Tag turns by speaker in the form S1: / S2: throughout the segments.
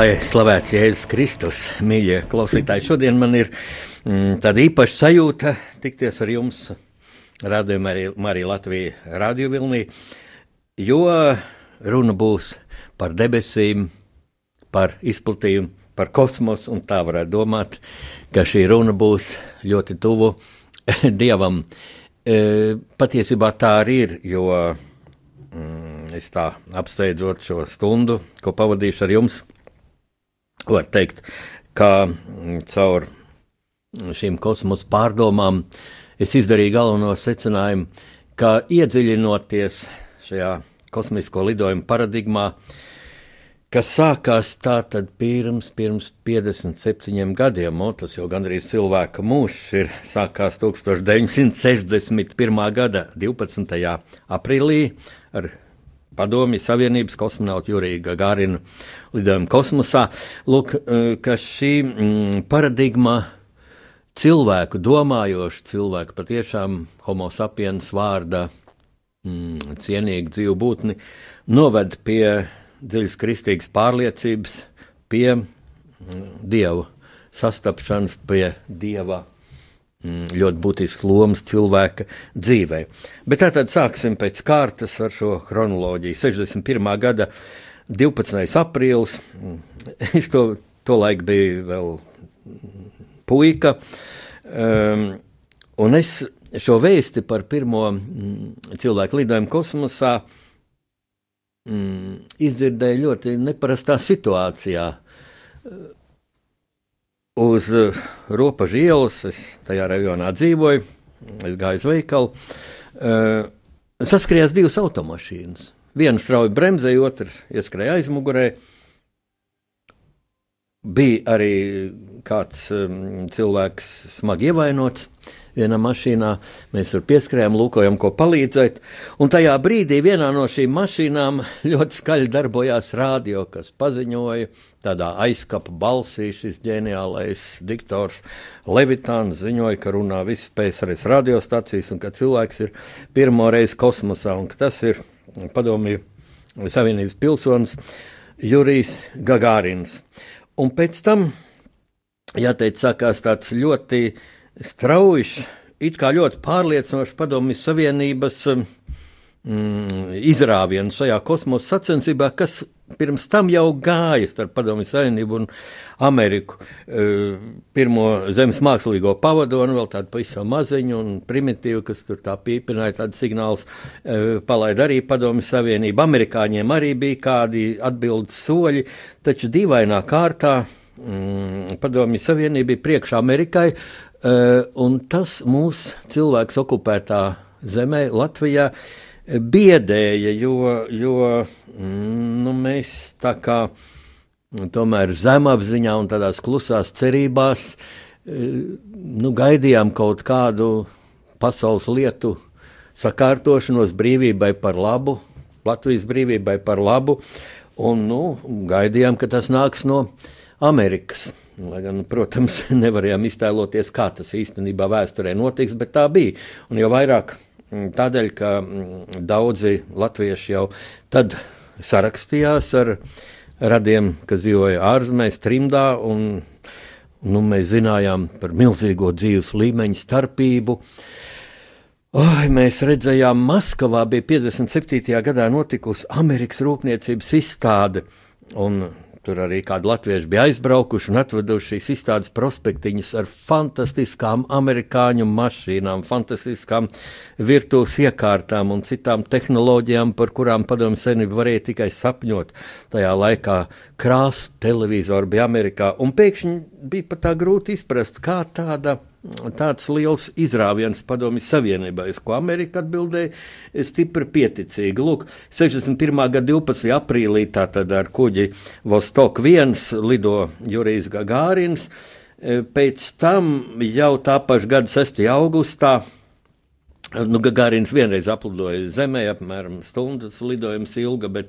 S1: Lai slavēts Jēzus Kristus, mīļie klausītāji, šodien man ir mm, tāda īpaša sajūta tikties ar jums, rādījumā arī, arī Latvijas radio vilnī, jo runa būs par debesīm, par izplatījumu, par kosmosu, un tā varētu domāt, ka šī runa būs ļoti tuvu Dievam. E, patiesībā tā arī ir, jo mm, es tā apsteidzot šo stundu, ko pavadīšu ar jums, var teikt, ka mm, caur šīm kosmosa pārdomām es izdarīju galveno secinājumu, ka iedziļinoties šajā kosmisko lidojumu paradigmā, kas sākās tātad pirms, pirms 57 gadiem, un tas jau gandrīz cilvēka mūžs ir sākās 1961. gada 12. aprīlī ar Padomju Savienības kosmonautu Juriju Gagārinu lidojumu kosmosā. Lūk, eh, ka šī mm, paradigma cilvēku domājošu cilvēku patiešām homo sapiens vārda mm, cienīgu dzīvu būtni, noved pie dziļas kristīgas pārliecības, pie mm, dieva sastapšanas, pie dieva ļoti būtisks lomas cilvēka dzīvē. Bet tātad sāksim pēc kārtas ar šo chronoloģiju. 61. gada 12. aprīlis, mm, es to, to laiku biju vēl puika, um, un es šo vēsti par pirmo mm, cilvēku lidojumu kosmosā mm, izdzirdēju ļoti neparastā situācijā. Uz uh, robežas ielas, es tajā rajonā dzīvoju, es gāju uz veikalu. Uh, saskrējās divas automašīnas. Viena strauji bremzēja, otra ieskrēja aizmugurē. Bija arī kāds um, cilvēks smagi ievainots. Vienā mašīnā. Mēs tur pieskrējām, lūkojam, ko palīdzēt. Un tajā brīdī vienā no šīm mašīnām ļoti skaļi darbojās rādio, kas paziņoja tādā aizkapa balsī šis ģeniālais diktors Levitāns ziņoja, ka runā visas PSRS radiostacijas un ka cilvēks ir pirmo reizi kosmosā un ka tas ir padomju Savienības pilsonis Jurijs Gagārins. Un pēc tam, jāteic, sākās tāds ļoti uh, strauji, it kā ļoti pārliecinoši padomju Savienības mm, izrāvienu šajā kosmosa sacensībā, kas pirms tam jau gāja starp Padomju Savienību un Ameriku. E, pirmo zemes mākslīgo pavadonu, vēl tādu pavisam maziņu un primitīvu, kas tur tā pīpināja, tādu signālus e, palaida arī Padomju Savienība. Amerikāņiem arī bija kādi atbildes soļi, taču dīvainā kārtā mm, Padomju Savienība bija priekšā Amerikai, un tas mūsu cilvēks okupētā zemē, Latvijā, eh, biedēja, jo, jo mm, nu, mēs tā kā mm, tomēr zemapziņā un tādās klusās cerībās eh, nu, gaidījām kaut kādu pasaules lietu sakārtošanos brīvībai par labu, Latvijas brīvībai par labu, un nu, gaidījām, ka tas nāks no Amerikas. Lai gan, protams, nevarējām iztēloties, kā tas īstenībā vēsturē notiks, bet tā bija. Un jau vairāk mm, tādēļ, ka mm, daudzi latvieši jau tad sarakstījās ar radiem, kas dzīvoja ārzemēs, trimdā, un nu, mēs zinājām par milzīgo dzīves līmeņu starpību. Oi, mēs redzējām, Maskavā bija 57. gadā notikusi Amerikas rūpniecības izstāde, un Tur arī kādi latvieši bija aizbraukuši un atveduši šīs izstādes prospektiņas ar fantastiskām amerikāņu mašīnām, fantastiskām virtuves iekārtām un citām tehnoloģijām, par kurām padomju senība varēja tikai sapņot. Tajā laikā krāsa televizori bija Amerikā, un pēkšņi bija pat tā grūti izprast, kā tāda tāds liels izrāviens padomju Savienībai, uz ko Amerika atbildēja stipri pieticīgi. Lūk, 61. gada 12. aprīlī tātad ar kuģi Vostok 1 lido Jurijs Gagārins, pēc tam jau tā paša gada 6. augustā Nu, Gagārins vienreiz aplidoja Zemē, apmēram stundas lidojums ilga, bet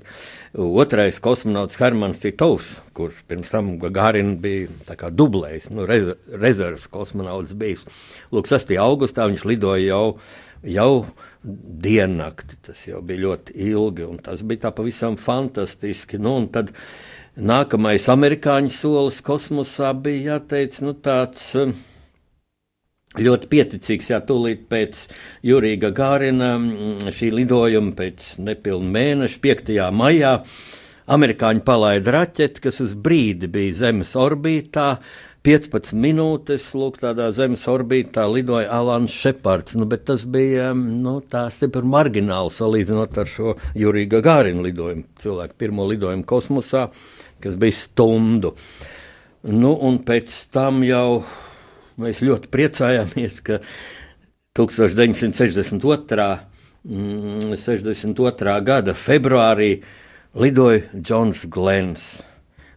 S1: otrais kosmonauts Hermans Titovs, kurš pirms tam Gagārina bija dublējis, nu, rez, rezerves kosmonauts bijis. Lūk, 6. augustā viņš lidoja jau, jau diennakti, tas jau bija ļoti ilgi, un tas bija tā pavisam fantastiski. Nu, nākamais amerikāņu solis kosmosā bija jāteic, nu, tāds. Uh, ļoti pieticīgs. Jā, tūlīt pēc Jurija Gārina mm, šī lidojuma, pēc nepilna mēneša, 5. maijā, amerikāņi palaida raķeti, kas uz brīdi bija Zemes orbītā. 15 minūtes, lūk, tādā Zemes orbītā lidoja Alans Šepards, nu, bet tas bija mm, nu, stipri margināli salīdzinot ar šo Jurija Gārina lidojumu, cilvēku pirmo lidojumu kosmosā, kas bija stundu. Nu, un pēc tam jau Mēs ļoti priecājāmies, ka 1962. 62. gada februārī lidoja Džons Glens,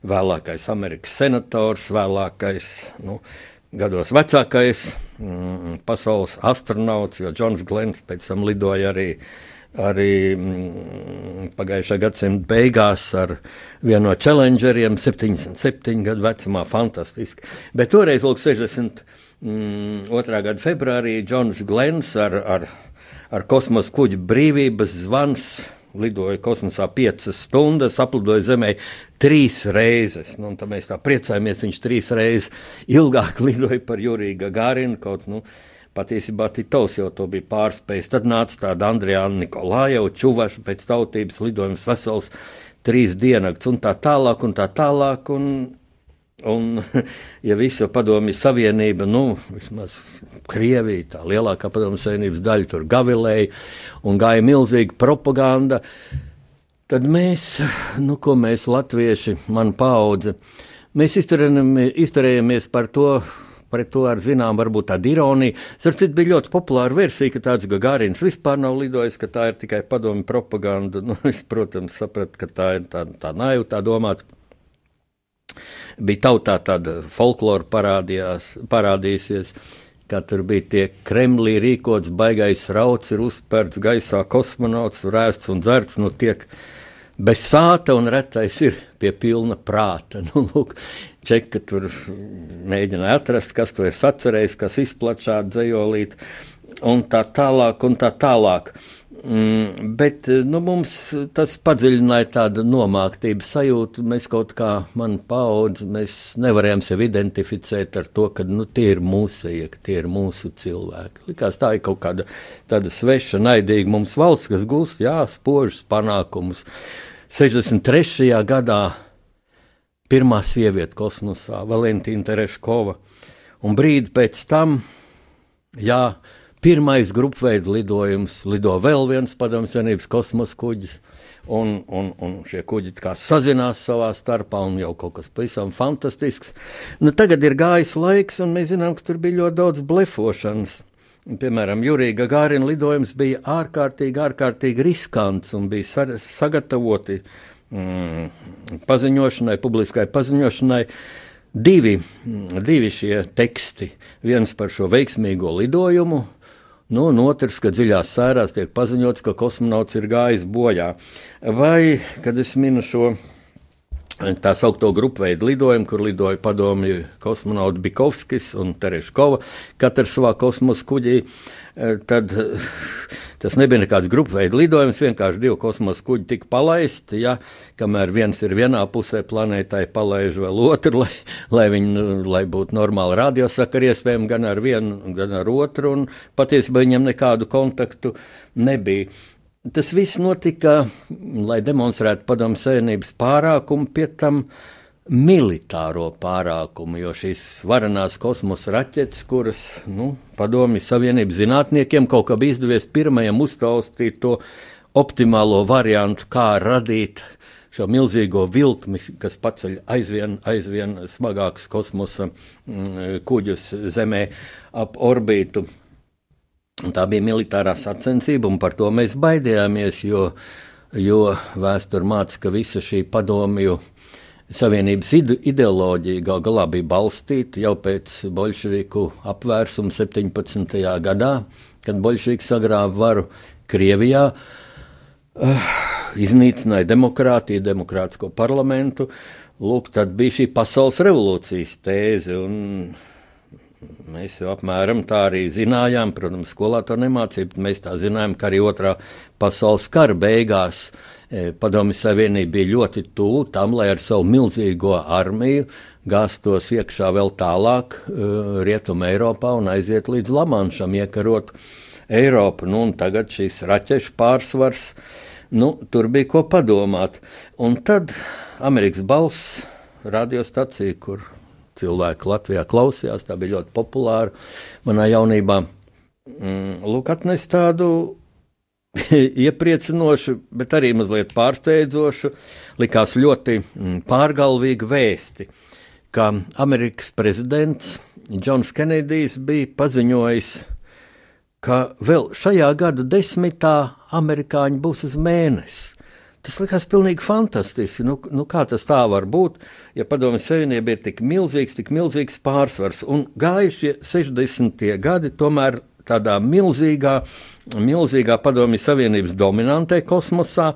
S1: vēlākais Amerikas senators, vēlākais, nu, gados vecākais mm, pasaules astronauts, jo Džons Glens pēc tam lidoja arī uh, arī mm, pagājušā gadsimta beigās ar vienu no challengeriem, 77 gadu vecumā, fantastiski. Bet toreiz, lūk, 62. Mm, gada februārī, Džons Glens ar, ar, ar kosmosa kuģi brīvības zvans lidoja kosmosā piecas stundas, aplidoja Zemē trīs reizes. Nu, tad mēs tā priecājamies, viņš trīs reizes ilgāk lidoja par Juriju Gagārinu. Kaut, nu, Patiesībā Titovs jau to bija pārspējis. Tad nāca tāda Andrijāna Nikolājeva čuvaša pēc tautības lidojums vesels trīs diennakts un tā tālāk un tā tālāk. Un, un ja visa padomju savienība, nu, vismaz Krievija, tā lielākā padomju savienības daļa tur gavilēja un gāja milzīga propaganda, tad mēs, nu, ko mēs latvieši, man paudze, mēs izturējāmies par to pret to ar zinām, varbūt tāda ironija. Starp citu, bija ļoti populāra versija, ka tāds Gagārins vispār nav lidojis, ka tā ir tikai padomi propaganda. Nu, es, protams, sapratu, ka tā ir tā, tā naiva tā domāt. Bija tautā tāda folklora parādījusies, kā tur bija tie Kremlī rīkots baigais rauts, ir uzspērts gaisā kosmonauts, rēsts un dzerts, nu tiek bez sāta un retais ir pie pilna prāta. Nu, lūk, Čeka tur mēģināja atrast, kas to ir sacerējis, kas izplatīja dzējolīt, un tā tālāk, un tā tālāk. Mm, bet nu, mums tas padziļināja tādu nomāktības sajūtu. Mēs kaut kā, man paudze, mēs nevarējām sevi identificēt ar to, ka nu, tie ir mūsu, ka tie ir mūsu cilvēki. Likās tā ir kaut kāda tāda sveša, naidīga mums valsts, kas gūst, jā, spožus panākumus. 63. gadā pirmā sieviete kosmosā, Valentīna Tereškova. Un brīdi pēc tam, jā, pirmais grupveida lidojums, lido vēl viens padomju savienības kosmosa kuģis. Un, un, un šie kuģi sazinās savā starpā, un jau kaut kas pavisam fantastisks. Nu, tagad ir gājis laiks, un mēs zinām, ka tur bija ļoti daudz blefošanas. Piemēram, Jurija Gagārina lidojums bija ārkārtīgi, ārkārtīgi riskants un bija sagatavoti mm, paziņošanai, publiskai paziņošanai. Divi, divi šie teksti. Viens par šo veiksmīgo lidojumu, nu, un otrs, ka dziļās sērās tiek paziņots, ka kosmonauts ir gājis bojā. Vai, kad es minu šo tā saucamo grupu veidu lidojumu, kur lidoja padomju kosmonauti Bikovskis un Tereškova, katrs savā kosmosa kuģī. Eh, tad tas nebija nekāds grupu veidu lidojums, vienkārši divi kosmosa kuģi tika palaisti. Ja, kamēr viens ir vienā pusē planētai, palaiž vēl otru, lai, lai, viņi, lai būtu normāli radiosakari iespējami gan ar vienu, gan ar otru. Patiesībā viņam nekādu kontaktu nebija. Tas viss notika, lai demonstrētu padomu savienības pārākumu, pie tam militāro pārākumu, jo šīs varenās kosmosa raķetes, kuras nu, padomju savienības zinātniekiem kaut kā bija izdevies pirmajam uztaustīt to optimālo variantu, kā radīt šo milzīgo vilkli, kas paceļ aizvien, aizvien smagākus kosmosa mm, kuģus Zemē ap orbītu. Un tā bija militārā sacensība, un par to mēs baidījāmies, jo, jo vēsture māca, ka visa šī padomju Savienības ideoloģija gal galā bija balstīta jau pēc bolševiku apvērsuma 17. gadā, kad bolševiki sagrāva varu Krievijā. Uh, iznīcināja demokrātiju, demokrātisko parlamentu. Lūk, tad bija šī pasaules revolūcijas tēze. Mēs jau apmēram tā arī zinājām, protams, skolā to nemācīja, bet mēs tā zinājām, ka arī otrā pasaules kara beigās e, Padomju Savienība bija ļoti tuvu tam, lai ar savu milzīgo armiju gāstos iekšā vēl tālāk, e, Rietumē Eiropā un aiziet līdz Lamanšam, iekarot Eiropu. Nu, tagad šīs raķešu pārsvars Nu, tur bija ko padomāt. Un tad Amerikas balss radiostacija, kur cilvēki Latvijā klausījās, tā bija ļoti populāra manā jaunībā. Mm, lūk, atnes tādu iepriecinošu, bet arī mazliet pārsteidzošu, likās ļoti mm, pārgalvīgu vēsti, ka Amerikas prezidents Džons Kenedijs bija paziņojis ka vēl šajā gada desmitā amerikāņi būs uz mēnesi. Tas likās pilnīgi fantastiski. Nu, nu kā tas tā var būt, ja Padomju Savienība ir tik milzīgs, tik milzīgs pārsvars un gājušie 60. gadi tomēr tādā milzīgā, milzīgā Padomju Savienības dominantē kosmosā.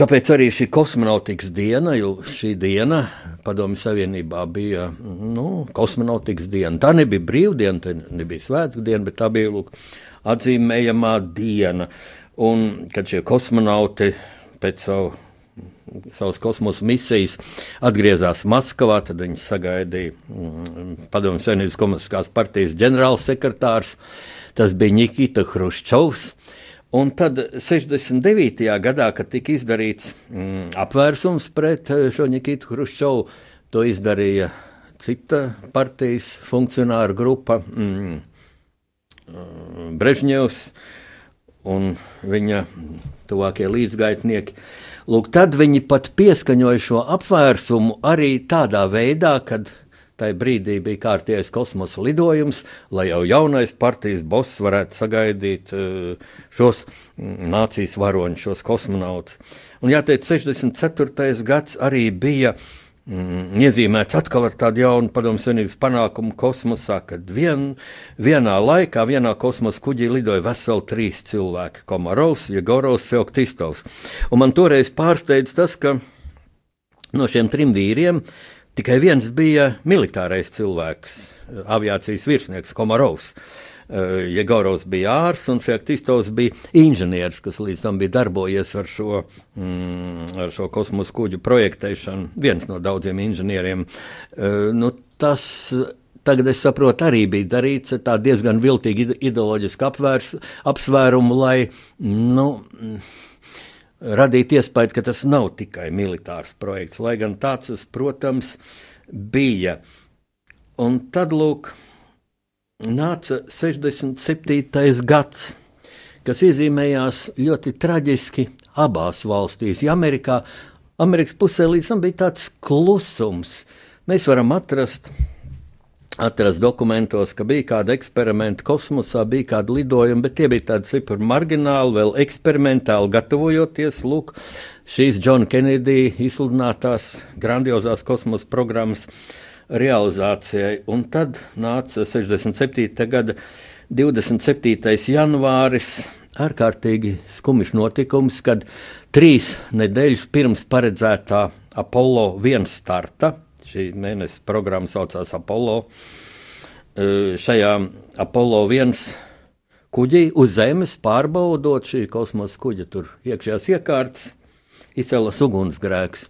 S1: Tāpēc arī šī kosmonautikas diena, jo šī diena Padomju Savienībā bija nu, kosmonautikas diena. Tā nebija brīvdiena, tā nebija svētku diena, bet tā bija lūk, atzīmējamā diena. Un kad šie kosmonauti pēc savu, savas kosmosa misijas atgriezās Maskavā, tad viņi sagaidīja mm, Padomju Savienības komunistiskās partijas ģenerālsekretārs. Tas bija Nikita Hruščovs. Un tad 69. gadā, kad tika izdarīts mm, apvērsums pret eh, šo Nikitu Hruščovu, to izdarīja cita partijas funkcionāra grupa, mm, mm Brežņevs un viņa tuvākie līdzgaitnieki. Lūk, tad viņi pat pieskaņoja šo apvērsumu arī tādā veidā, kad Tai brīdī bija kārtējais kosmosa lidojums, lai jau jaunais partijas boss varētu sagaidīt eh, šos nācijas varoņus, šos kosmonautus. Un jāteic, 64. gads arī bija mm, iezīmēts atkal ar tādu jaunu padomu senības panākumu kosmosā, kad vien, vienā laikā, vienā kosmosa kuģī lidoja veseli trīs cilvēki - Komarovs, Jegorovs, Feoktistovs. Un man toreiz pārsteidz tas, ka no šiem trim vīriem Tikai viens bija militārais cilvēks, aviācijas virsnieks Komarovs. Eh, Jegorovs bija ārsts un Fektistovs bija inženieris, kas līdz tam bija darbojies ar šo, mm, ar šo kosmosa kuģu projektēšanu. Viens no daudziem inženieriem. Uh, nu, tas tagad es saprotu, arī bija darīts ar diezgan viltīgu ideoloģisku apvērs, apsvērumu, lai nu, radīt iespēju, ka tas nav tikai militārs projekts, lai gan tāds protams, bija. Un tad, lūk, nāca 67. gads, kas iezīmējās ļoti traģiski abās valstīs. Ja Amerikā, Amerikas pusē līdz tam bija tāds klusums, mēs varam atrast atrast dokumentos, ka bija kāda eksperimenta kosmosā, bija kāda lidojuma, bet tie bija tādi super margināli, vēl eksperimentāli gatavojoties. Lūk, šīs Džona Kennedy izsludinātās grandiozās kosmosa programmas realizācijai. Un tad nāca 67. gada 27. janvāris, ārkārtīgi skumjš notikums, kad trīs nedēļas pirms paredzētā Apollo 1 starta Šī mēneša programma saucās Apollo. Šajā Apollo 1 kuģī uz Zemes pārbaudot šī kosmosa kuģa tur iekšējās iekārtas, izcēlas ugunsgrēks.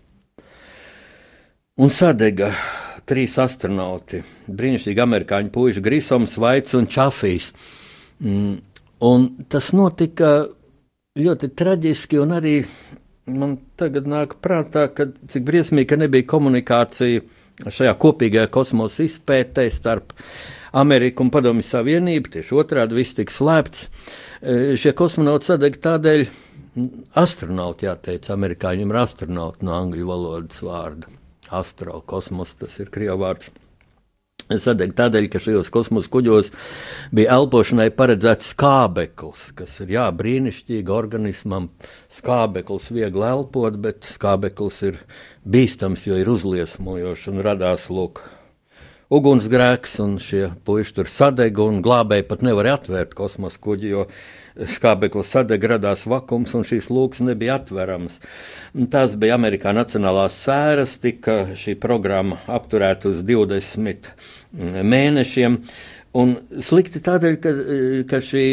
S1: Un sadega trīs astronauti, brīnišķīgi amerikāņu puiši, Grisons, Vaits un Čafijs. Mm, un tas notika ļoti traģiski un arī man tagad nāk prātā, ka cik briesmīgi, ka nebija komunikācija šajā kopīgajā kosmosa izpētē starp Ameriku un Padomju Savienību. Tieši otrādi viss tika slēpts. E, šie kosmonauti sadeg tādēļ, astronauti, jāteic, amerikāņiem ir astronauti no angļu valodas vārda. Astro, kosmos, tas ir krievu vārds. Sadeg tādēļ, ka šajos kosmosa kuģos bija elpošanai paredzēts skābeklis, kas ir jā, brīnišķīgi organismam. Skābeklis viegli elpot, bet skābeklis ir bīstams, jo ir uzliesmojošs un radās lūk. Ugunsgrēks, un šie puiši tur sadega, un glābēji pat nevar atvērt kosmosa kuģi, jo skābeklis sadeg, radās vakums, un šīs lūks nebija atveramas. Tās bija Amerikā Nacionālās sēras, tika šī programma apturēta uz 20 mēnešiem. Un slikti tādēļ, ka, ka šī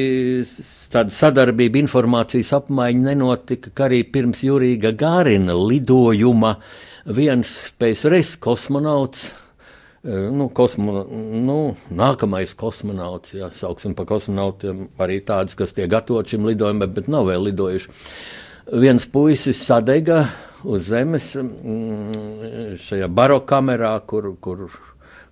S1: sadarbība, informācijas apmaiņa nenotika, ka arī pirms Jurija Gārina lidojuma viens PSRS kosmonauts nu, kosmo, nu, nākamais kosmonauts, ja sauksim par kosmonautiem, arī tāds, kas tiek gatavot šim lidojumam, bet nav vēl lidojuši. Viens puisis sadega uz zemes mm, šajā barokamerā, kur, kur,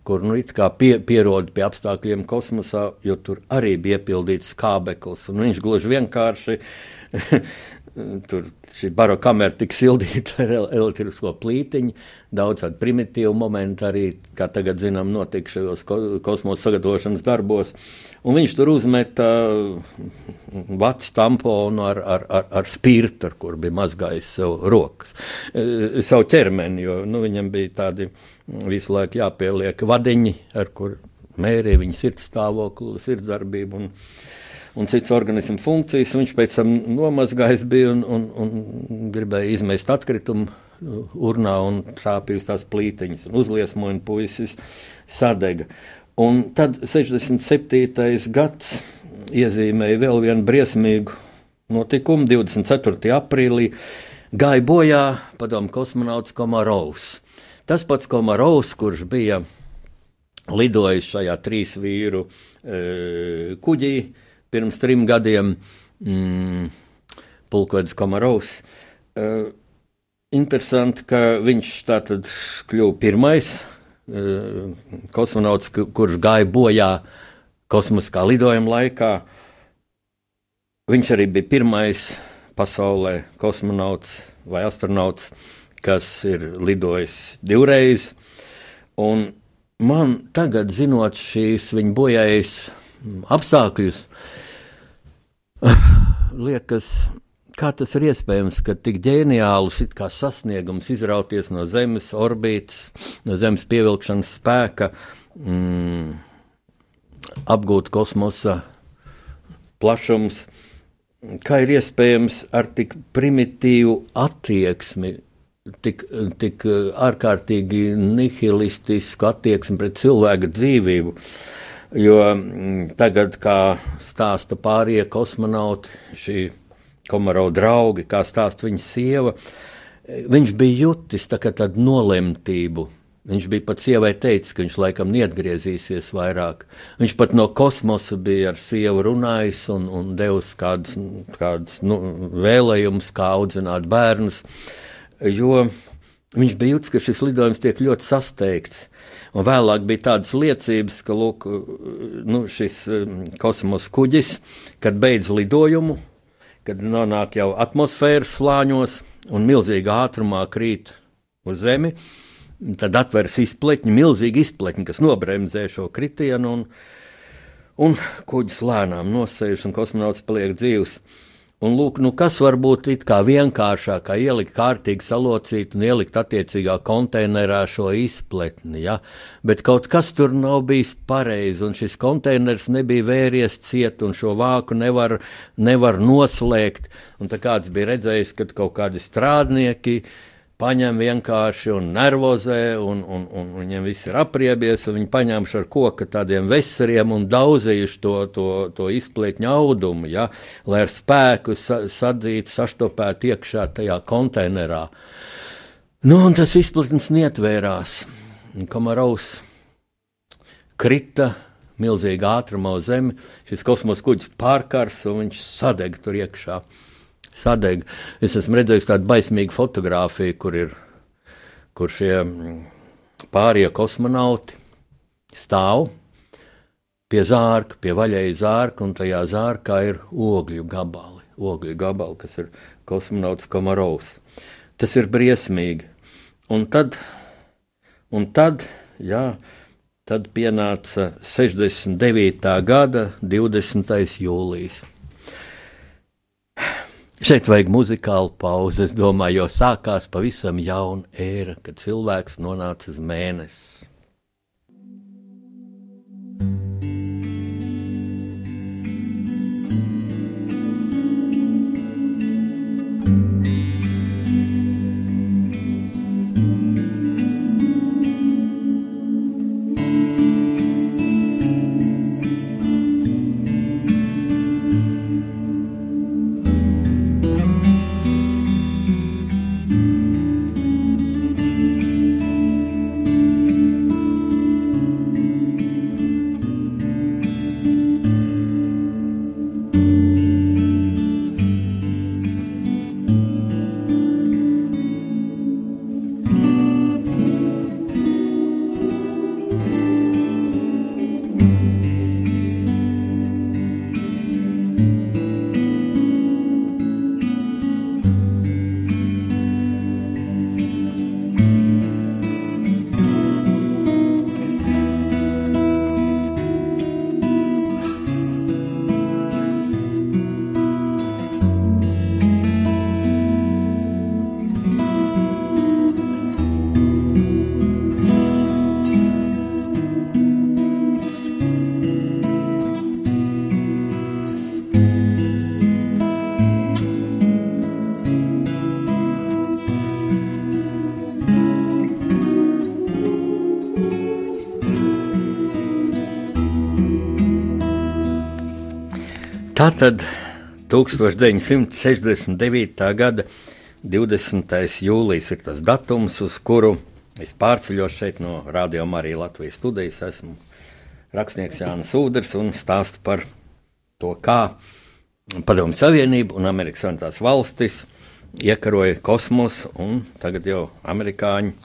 S1: kur nu, pie, pierod pie apstākļiem kosmosā, jo tur arī bija iepildīts skābeklis. Viņš gluži vienkārši tur šī baro kamera tika sildīta ar elektrisko plītiņu. Daudz tādu primitīvu momentu arī, kā tagad zinām, notika šajos ko kosmosa sagatavošanas darbos. Un viņš tur uzmeta vats tamponu ar, ar, ar, ar spirtu, ar kur bija mazgājis sev rokas, savu ķermeni, jo nu, viņam bija tādi visu laiku jāpieliek vadiņi, ar kur mērīja viņa sirds stāvokli, sirdsdarbību. Un, un citas organismu funkcijas. Viņš pēc tam nomazgājis bija un, un, un gribēja izmest atkritumu uh, urnā un trāpīja uz tās plītiņas un uzliesmoja un puisis sadega. Un tad 67. gads iezīmēja vēl vienu briesmīgu notikumu. 24. aprīlī gāja bojā padomu kosmonauts Komarovs. Tas pats Komarovs, kurš bija lidojis šajā trīs vīru e, kuģī, pirms trim gadiem mm, Pulkvedis Komarovs. Uh, interesanti, ka viņš tātad kļuva pirmais uh, kosmonauts, kurš gāja bojā kosmiskā lidojuma laikā. Viņš arī bija pirmais pasaulē kosmonauts vai astronauts, kas ir lidojis divreiz. Un man tagad, zinot šīs viņa bojājas apstākļus, uh, liekas, kā tas ir iespējams, ka tik ģeniālus sasniegums izrauties no Zemes orbītas, no Zemes pievilkšanas spēka, mm, apgūt kosmosa plašums, kā ir iespējams ar tik primitīvu attieksmi, tik, tik ārkārtīgi nihilistisku attieksmi pret cilvēka dzīvību. Uh, Jo mm, tagad, kā stāsta pārējie kosmonauti, šī komarau draugi, kā stāsta viņa sieva, viņš bija jutis tā tādu nolemtību. Viņš bija pat sievai teicis, ka viņš laikam neatgriezīsies vairāk. Viņš pat no kosmosa bija ar sievu runājis un, un devis kādus, kādus nu, vēlējumus, kā audzināt bērnus. Jo viņš bija jūtis, ka šis lidojums tiek ļoti sasteigts. Un vēlāk bija tādas liecības, ka lūk, nu, šis um, kosmosa kuģis, kad beidz lidojumu, kad nonāk jau atmosfēras slāņos un milzīgā ātrumā krīt uz Zemi, tad atveras izpletņi, milzīgi izpletņi, kas nobremzē šo kritienu, un, un kuģis lēnām nosēž, un kosmonauts paliek dzīvs. Un, lūk, nu, kas var būt vienkāršāk, kā ielikt kārtīgi salocīt un ielikt attiecīgā konteinerā šo izpletni. Ja? Bet kaut kas tur nav bijis pareizi, un šis konteiners nebija vēries ciet, un šo vāku nevar, nevar noslēgt. Un tā kāds bija redzējis, ka kaut kādi strādnieki paņem vienkārši un nervozē, un, un, un viņiem viss ir apriebies, un viņi paņēmuši ar koka tādiem veseriem un daudzījuši to, to, to izplietņu audumu, ja, lai ar spēku sa, sadzītu, saštopētu iekšā tajā konteinerā. Nu, un tas izplatnes nietvērās. Kamarovs krita milzīgā ātrumā uz zemi, šis kosmosa kuģis pārkars un viņš sadeg tur iekšā sadeg. Es esmu redzējis tādu baismīgu fotografiju, kur ir kur šie mm, pārējie kosmonauti stāv pie zārka, pie vaļēja zārka, un tajā zārkā ir ogļu gabali. Ogļu gabali, kas ir kosmonauts Komarovs. Tas ir briesmīgi. Un tad, un tad, jā, tad pienāca 69. gada 20. jūlijas. Šeit vajag muzikālu pauzi. Es domāju, jo sākās pavisam jauna ēra, kad cilvēks nonāca uz mēnesi. Tātad 1969. gada 20. jūlijas ir tas datums, uz kuru es pārceļos šeit no Radio Marijas Latvijas studijas. Esmu rakstnieks Jānis Udrs un stāstu par to, kā Padomju Savienība un Amerikas Savienotās valstis iekaroja kosmosu, un tagad jau amerikāņi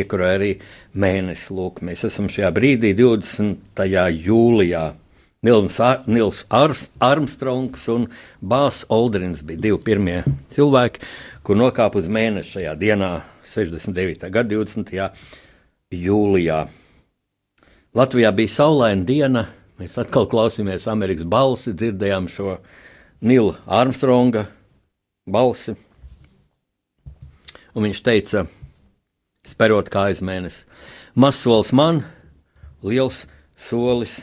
S1: iekaroja arī mēnesi. Lūk, mēs esam šajā brīdī, 20. jūlijā. Nils, Ar Nils Ar Armstrongs un Bāzs Oldrins bija divi pirmie cilvēki, kur nokāpa uz mēnesi šajā dienā, 69. gada 20. jūlijā. Latvijā bija saulaina diena, mēs atkal klausījāmies Amerikas balsi, dzirdējām šo Nila Armstronga balsi. Un viņš teica, sperot kājas mēnesi, mazs solis man, liels solis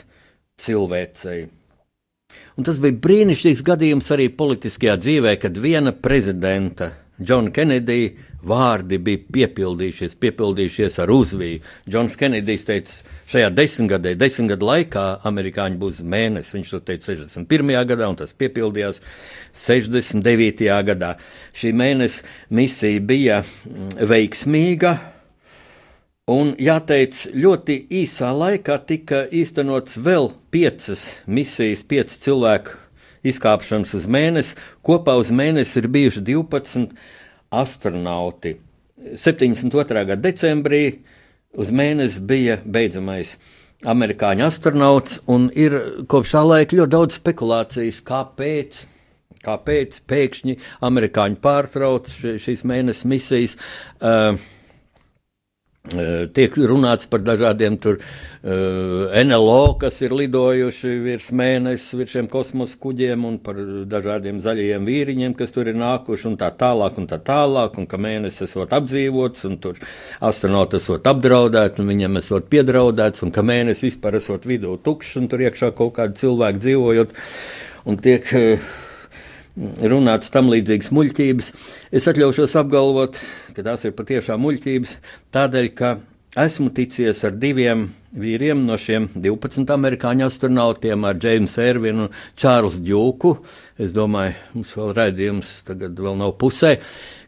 S1: cilvēcei. Un tas bija brīnišķīgs gadījums arī politiskajā dzīvē, kad viena prezidenta, Džona Kenedija, vārdi bija piepildījušies, piepildījušies ar uzviju. Džons Kenedijs teica, šajā desmitgadē, desmit gadu laikā amerikāņi būs mēnesis. Viņš to teica 61. gadā, un tas piepildījās 69. gadā. Šī mēneša misija bija mm, veiksmīga Un jāteic, ļoti īsā laikā tika īstenots vēl piecas misijas, pieci cilvēku izkāpšanas uz mēnesi. Kopā uz mēnesi ir bijuši 12 astronauti. 72. gada decembrī uz mēnesi bija beidzamais amerikāņu astronauts, un ir kopš tā laika ļoti daudz spekulācijas, kāpēc. Kāpēc pēkšņi amerikāņi pārtrauc šīs mēnesis misijas? Uh, tiek runāts par dažādiem tur, uh, NLO, kas ir lidojuši virs mēnesis, virs šiem kosmosa kuģiem, un par dažādiem zaļajiem vīriņiem, kas tur ir nākuši, un tā tālāk, un tā tālāk, un ka mēnesis esot apdzīvots, un tur astronauti esot apdraudēti, un viņam esot piedraudēts, un ka mēnesis vispār esot vidū tukšs, un tur iekšā kaut kādi cilvēki dzīvojot, un tiek. Uh, runāts tam līdzīgas muļķības. Es atļaušos apgalvot, ka tās ir patiešām muļķības, tādēļ, ka esmu ticies ar diviem vīriem no šiem 12 amerikāņu astronautiem, ar Jamesu Ervinu un Čārlzu Džūku. Es domāju, mums vēl raidījums tagad vēl nav pusē.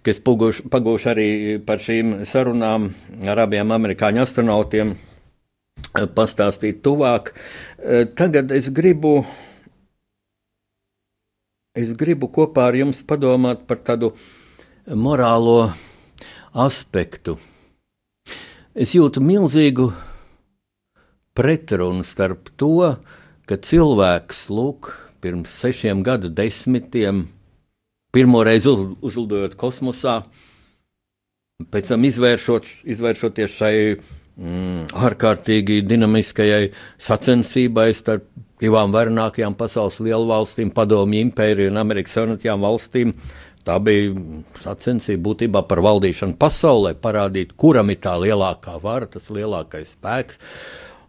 S1: Kas pagūšu arī par šīm sarunām ar abiem amerikāņu astronautiem, pastāstīt tuvāk. Tagad es gribu es gribu kopā ar jums padomāt par tādu morālo aspektu. Es jūtu milzīgu pretrunu starp to, ka cilvēks, lūk, pirms sešiem gadu desmitiem pirmo reizi uz, uzlidojot kosmosā, pēc tam izvēršot, izvēršoties šai mm, ārkārtīgi dinamiskajai sacensībai starp divām varenākajām pasaules lielvalstīm, Padomju impēriju un Amerikas Savienotajām valstīm. Tā bija sacensība būtībā par valdīšanu pasaulē, parādīt, kuram ir tā lielākā vara, tas lielākais spēks.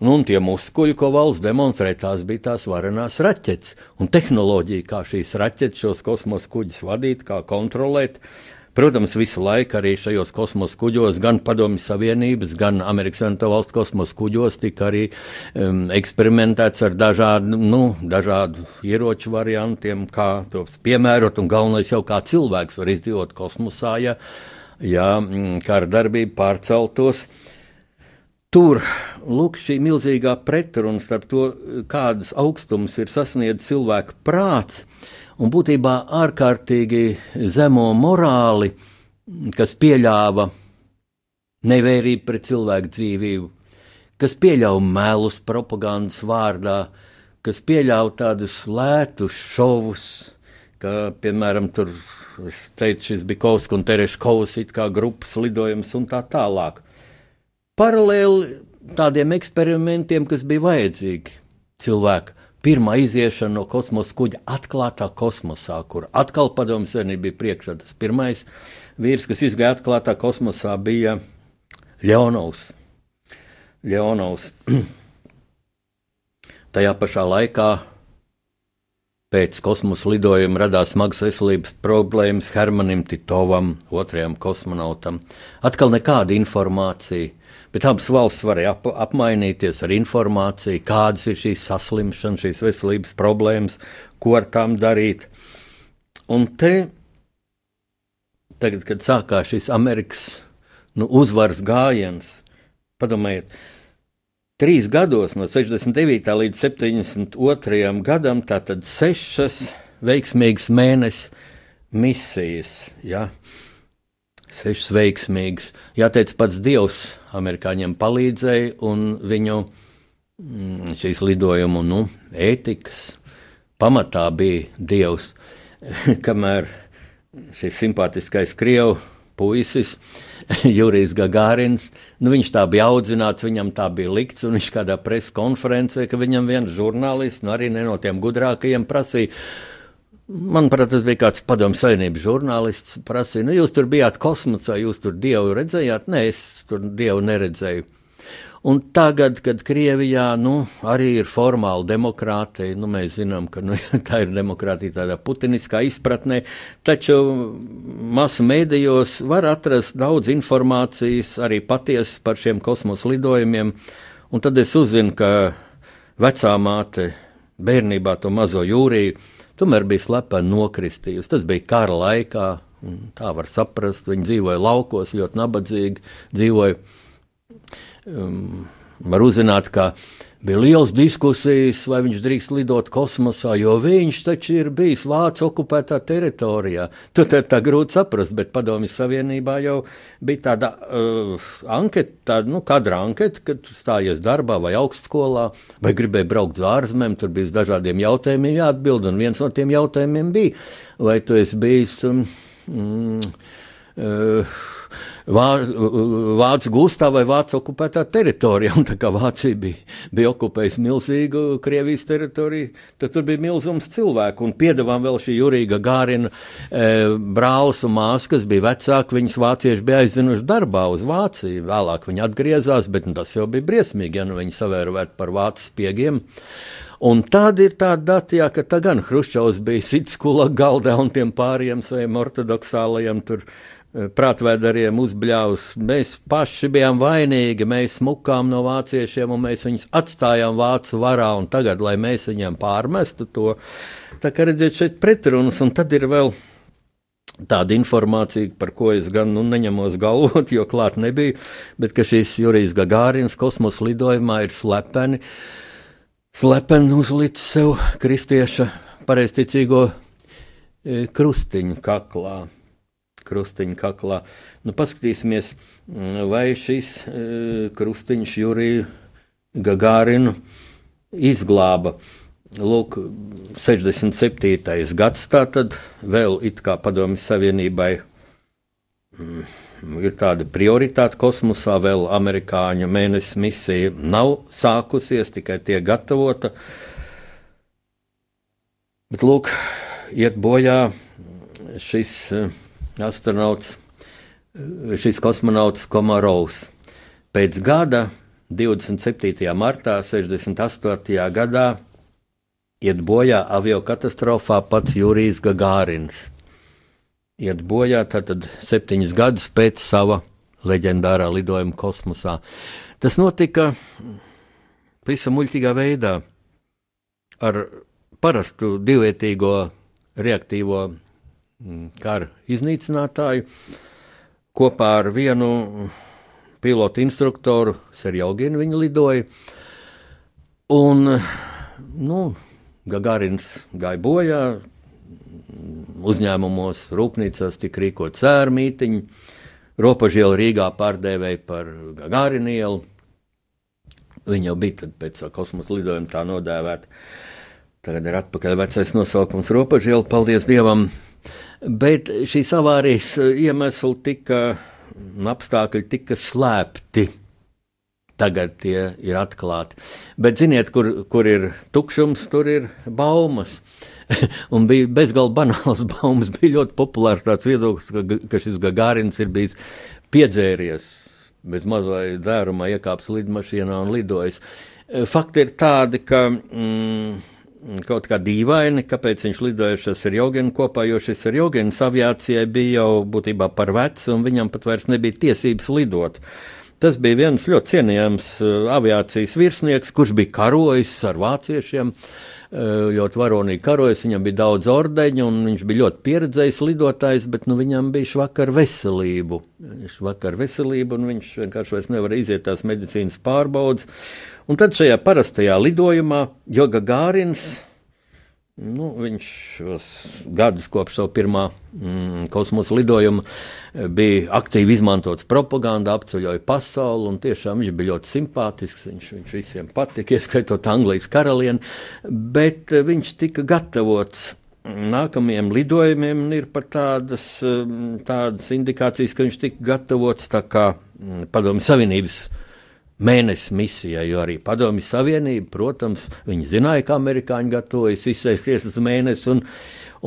S1: Nu, un tie muskuļi, ko valsts demonstrēja, tās bija tās varenās raķetes. Un tehnoloģija, kā šīs raķetes, šos kosmosa kuģus vadīt, kā kontrolēt, uh, Protams, visu laiku arī šajos kosmosa kuģos, gan Padomju Savienības, gan Amerikas Savienoto Valstu kosmosa kuģos, tika arī um, eksperimentēts ar dažādu, nu, dažādu ieroču variantiem, kā tos piemērot, un galvenais jau kā cilvēks var izdzīvot kosmosā, ja, ja mm, kara darbība pārceltos. Tur lūk, šī milzīgā pretruna starp to, kādas augstums ir sasniedzis cilvēka prāts, uh, un būtībā ārkārtīgi zemo morāli, kas pieļāva nevērību pret cilvēku dzīvību, kas pieļāva melus propagandas vārdā, kas pieļāva tādus lētus šovus, kā piemēram tur. Es teicu, šis Kovs un Tereškovs, it kā grupas lidojums un tā tālāk. Paralēli tādiem eksperimentiem, kas bija vajadzīgi cilvēku pirmā iziešana no kosmosa kuģa atklātā kosmosā, kur atkal padomju savienība bija priekšā. Tas pirmais vīrs, kas izgāja atklātā kosmosā, bija Leonovs. Leonovs. Tajā pašā laikā pēc kosmosa lidojuma radās smagas veselības problēmas Hermanim Titovam, otrajam kosmonautam. Atkal nekāda informācija Bet abas valsts varēja ap, apmainīties ar informāciju, kādas ir šīs saslimšanas, šīs veselības problēmas, ko ar tām darīt. Un te, tagad, kad sākās šis Amerikas nu, uzvaras gājiens, padomājiet, trīs gados, no 69. līdz 72. gadam, tātad sešas veiksmīgas mēnesis misijas. Ja? sešas veiksmīgas. Jāteic, pats Dievs amerikāņiem palīdzēja, un viņu mm, šīs lidojumu nu, ētikas pamatā bija Dievs. Kamēr šis simpātiskais Krievs puisis, Jurijs Gagārins. Nu, viņš tā bija audzināts, viņam tā bija likts, un viņš kādā preses konferencē, ka viņam viens žurnālists, nu arī ne no tiem gudrākajiem, prasīja, Manuprāt, tas bija kāds padomju savienības žurnālists. Prasīja, nu, jūs tur bijāt kosmosā, jūs tur dievu redzējāt? Nē, es tur dievu neredzēju. Un tagad, kad Krievijā nu, arī ir formāla demokrātija, nu, mēs zinām, ka nu, tā ir demokrātija tādā putiniskā izpratnē, taču masu mēdījos var atrast daudz informācijas, arī patiesas par šiem kosmosa lidojumiem. Un tad es uzzinu, ka vecā māte bērnībā to mazo jūriju tomēr bija slepeni nokristījusi. Tas bija kara laikā, tā var saprast. Viņi dzīvoja laukos, ļoti nabadzīgi dzīvoja. Um, var uzzināt, ka bija liels diskusijas, vai viņš drīkst lidot kosmosā, jo viņš taču ir bijis Vācu okupētā teritorijā. Tur tā, tā grūti saprast, bet Padomju Savienībā jau bija tāda uh, anketa, tāda, nu, kadra anketa, kad stājies darbā vai augstskolā, vai gribēja braukt uz ārzemēm, tur bija dažādiem jautājumiem jāatbild, un viens no tiem jautājumiem bija, vai tu esi bijis. Um, mm, uh, Vācu gūstā vai Vācu okupētā teritorijā. Un tā kā Vācija bija, bija okupējusi milzīgu Krievijas teritoriju, tad tur bija milzums cilvēku. Un piedāvām vēl šī Jurīga Gārina e, brālis un māsas, kas bija vecāki, viņas vācieši bija aizzinuši darbā uz Vāciju. Vēlāk viņi atgriezās, bet nu, tas jau bija briesmīgi, ja nu viņi savērvētu par vācu spiegiem. Un tāda ir tā data, jā, ka tā gan Hruščovs bija sits kula galdā un tiem pāriem saviem ortodoksālajiem tur prātvēdariem uzbļaus. Mēs paši bijām vainīgi, mēs smukām no vāciešiem un mēs viņus atstājām vācu varā, un tagad, lai mēs viņiem pārmestu to, tā kā redziet, šeit pretrunas, un tad ir vēl tāda informācija, par ko es gan nu, neņemos galvot, jo klāt nebija, bet ka šīs Jurijs Gagārins kosmosa lidojumā ir slepeni, slepeni uzlicis sev kristieša pareizticīgo e, krustiņu kaklā krustiņa kaklā. Nu, paskatīsimies, mm, vai šis e, krustiņš Juriju Gagārinu izglāba. Lūk, 67. gads, tā tad vēl it kā padomju savienībai mm, ir tāda prioritāte kosmosā, vēl amerikāņu mēnesis misija nav sākusies, tikai tiek gatavota. Bet lūk, iet bojā šis eh, astronauts, šis kosmonauts Komarovs. Pēc gada, 27. martā, 68. gadā, iet bojā avio katastrofā pats Jurijs Gagārins. Iet bojā tātad septiņus gadus pēc sava leģendārā lidojuma kosmosā. Tas notika pavisam muļķīgā veidā ar parastu divvietīgo reaktīvo kara iznīcinātāju kopā ar vienu pilotu instruktoru, Serjoginu viņa lidoja. Un, nu, Gagarins gāja bojā, uzņēmumos, rūpnīcās tika rīkot sēru mītiņu, ropažielu Rīgā pārdēvēja par Gagarinu ielu. Viņa jau bija pēc kosmosa lidojuma tā nodēvēta. Tagad ir atpakaļ vecais nosaukums ropažiela, paldies Dievam. Bet šīs avārijas iemesli tika, apstākļi tika slēpti Tagad tie ir atklāti. Bet ziniet, kur, kur ir tukšums, tur ir baumas. un bija bezgalīgi banāls baumas. Bija ļoti populārs tāds viedoklis, ka, ka šis Gagārins ir bijis piedzēries bez mazai dzērumā, iekāpis lidmašīnā un lidojis. Fakti ir tādi, ka mm, kaut kā dīvaini, kāpēc viņš lidojušas ar Jogenu kopā, jo šis ar Jogenu aviācijai bija jau būtībā par vecu, un viņam pat vairs nebija tiesības lidot. Tas bija viens ļoti cienījams uh, aviācijas virsnieks, kurš bija karojis ar vāciešiem. Uh, ļoti varonīgi karojis, viņam bija daudz ordeņu, un viņš bija ļoti pieredzējis lidotājs, bet nu, viņam bija švakar veselību. Švakar veselību, un viņš vienkārši vairs nevar iziet tās medicīnas pārbaudas. Un tad šajā parastajā lidojumā Joga Gārins. Nu, viņš šos gadus kopš savu pirmā mm, kosmosa lidojuma eh, bija aktīvi izmantots propaganda, apceļoja pasauli, tiešām viņš bija ļoti simpātisks. Viņš, viņš visiem patika, ieskaitot Anglijas karalieni, bet eh, viņš tika gatavots nākamajiem lidojumiem, ir pat tādas, mm, tādas indikācijas, ka viņš tika gatavots tā kā mm, Padomju Savienības mēnesis misijai, jo arī Padomju Savienība, protams, viņi zināja, ka amerikāņi gatavojas izsēsties uz mēnesi, un,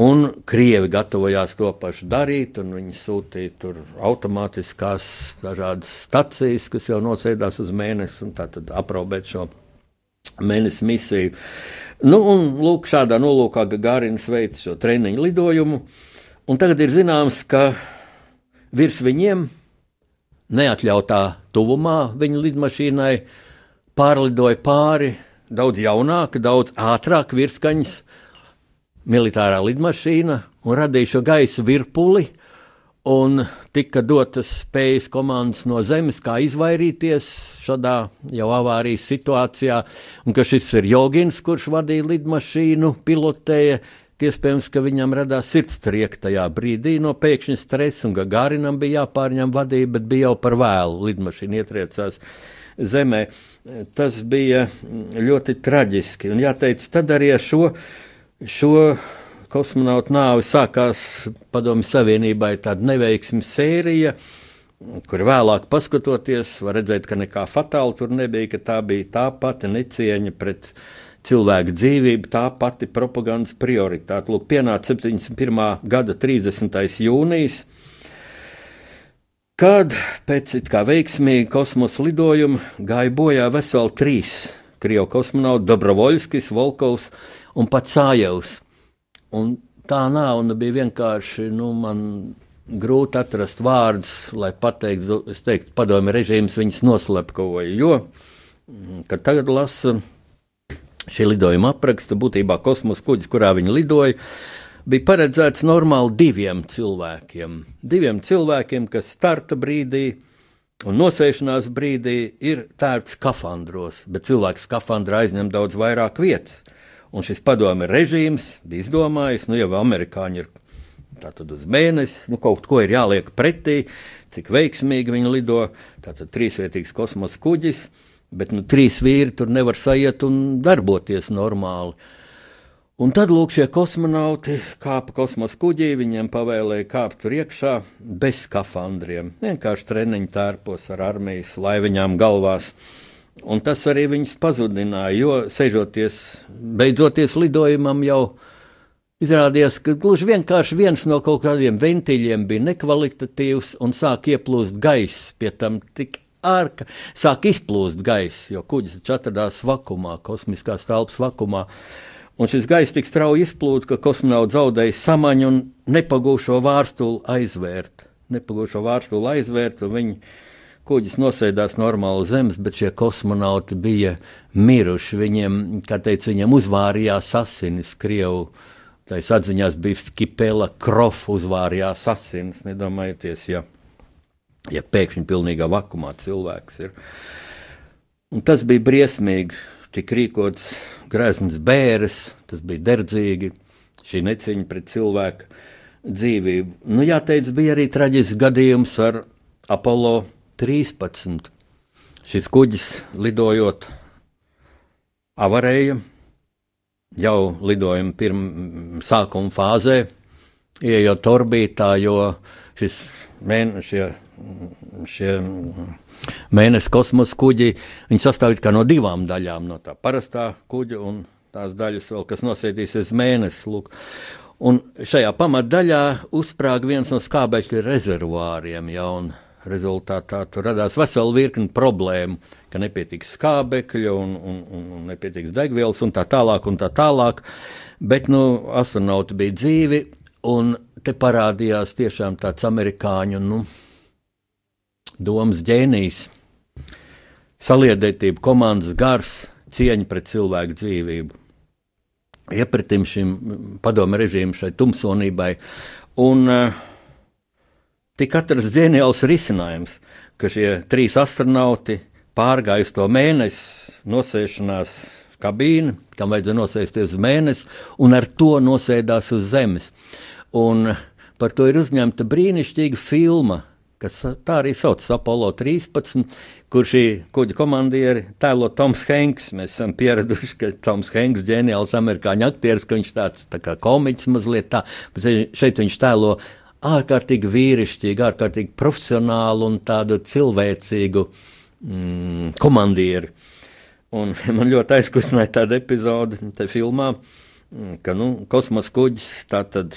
S1: un krievi gatavojās to pašu darīt, un viņi sūtīja tur automātiskās dažādas stacijas, kas jau nosēdās uz mēnesi, un tā tad aprobēt šo mēnesi misiju. Nu, un lūk, šādā nolūkā Gārins veica šo treniņu lidojumu, un tagad ir zināms, ka virs viņiem neatļautā tuvumā viņa lidmašīnai pārlidoja pāri daudz jaunāka, daudz ātrāka virskaņas militārā lidmašīna un radīja šo gaisa virpuli. Un tika dotas spējas komandas no zemes, kā izvairīties šādā jau avārijas situācijā. Un ka šis ir Jogins, kurš vadīja lidmašīnu, pilotēja, Iespējams, ka viņam radās sirdstrieka tajā brīdī no pēkšņa stresa, un Gagarinam bija jāpārņem vadība, bet bija jau par vēlu. Lidmašīna ietriecās zemē. Tas bija ļoti traģiski. Un jāteic, tad arī ar šo, šo kosmonautu nāvi sākās Padomju Savienībai tāda neveiksmi sērija kur vēlāk paskatoties, var redzēt, ka nekā fatāla tur nebija, ka tā bija tā pati necieņa pret cilvēka dzīvība, tā pati propagandas prioritāte. Lūk, pienāca 71. gada 30. jūnijas, kad pēc it kā veiksmīga kosmosa lidojuma gāja bojā veseli trīs krievu kosmonauti - Dobrovoļskis, Volkovs un pats Sājevs. Un tā nav, un bija vienkārši, nu, man grūti atrast vārdus, lai pateiktu, es teiktu, padomju režīms viņus noslepkavoja, jo, kad tagad lasu šī lidojuma apraksta, būtībā kosmosa kuģis, kurā viņi lidoja, bija paredzēts normāli diviem cilvēkiem. Diviem cilvēkiem, kas starta brīdī un nosēšanās brīdī ir tērpts skafandros, bet cilvēks skafandrā aizņem daudz vairāk vietas. Un šis padomi režīms bija izdomājis, nu jau amerikāņi ir tātad uz mēnesi, nu kaut ko ir jāliek pretī, cik veiksmīgi viņi lido, tātad trīsvietīgs kosmosa kuģis bet nu, trīs vīri tur nevar sajiet un darboties normāli. Un tad lūk, šie kosmonauti kāpa kosmosa kuģī, viņiem pavēlēja kāpt tur iekšā bez skafandriem, vienkārši treniņu tērpos ar armijas laiviņām galvās. Un tas arī viņus pazudināja, jo sēžoties, beidzoties lidojumam, jau izrādījās, ka gluži vienkārši viens no kaut kādiem ventiļiem bija nekvalitatīvs un sāk ieplūst gaiss, pie tam tik ārka, sāk izplūst gaiss, jo kuģis taču atradās vakumā, kosmiskās telpas vakumā. Un šis gaiss tik strauji izplūda, ka kosmonauts zaudēja samaņu un nepagūšo vārstuli aizvērt. Nepagūšo vārstuli aizvērt, un viņi kuģis nosēdās normāli zemes, bet šie kosmonauti bija miruši. Viņiem, kā teica, viņiem uzvārījās asinis Krievu. Tā atziņās bija Skipela Krofa uzvārījās asinis. Nedomājieties, ja ja pēkšņi pilnīgā vakumā cilvēks ir. Un tas bija briesmīgi. Tik rīkots grēsns bēres, tas bija derdzīgi, šī neciņa pret cilvēku dzīvību. Nu, jāteic, bija arī traģisks gadījums ar Apollo 13. Šis kuģis lidojot avarēja jau lidojuma pirmā sākuma fāzē, ieejot orbītā, jo šis mēnesis šie mēnesis kosmosa kuģi sastāv no divām daļām. No tā parastā kuģa un tās daļas, vēl, kas nosēdīsies mēnesis. Lūk. Un šajā pamatdaļā uzsprāga viens no skābekļa rezervuāriem. Ja, rezultātā tur radās vesela virkne problēmu, ka nepietiks skābekļa un, un, un, un nepietiks degvielas un tā tālāk. Un tā tālāk. Bet nu, astronauti bija dzīvi, un te parādījās tiešām tāds amerikāņu. Nu, domas ģēnijs, saliedētība, komandas gars, cieņa pret cilvēku dzīvību. Iepratim šim padomu režīmam, šai tumsonībai. Un uh, tika atrasts ģeniāls risinājums, ka šie trīs astronauti pārgāja to mēnesi nosēšanās kabīni, kam vajadzēja nosēsties uz mēnesi, un ar to nosēdās uz zemes. Un par to ir uzņemta brīnišķīga filma kas tā arī saucas Apollo 13, kur šī kuģa komandieri tēlo Toms Hanks. Mēs esam pieraduši, ka Toms Hanks ir ģeniāls amerikāņu aktieris, ka viņš tāds tā kā komiķis mazliet tā, bet šeit viņš tēlo ārkārtīgi vīrišķīgu, ārkārtīgi profesionālu un tādu cilvēcīgu mm, komandieri. Un man ļoti aizkustināja tāda epizode te filmā, ka nu, kosmosa kuģis tā tad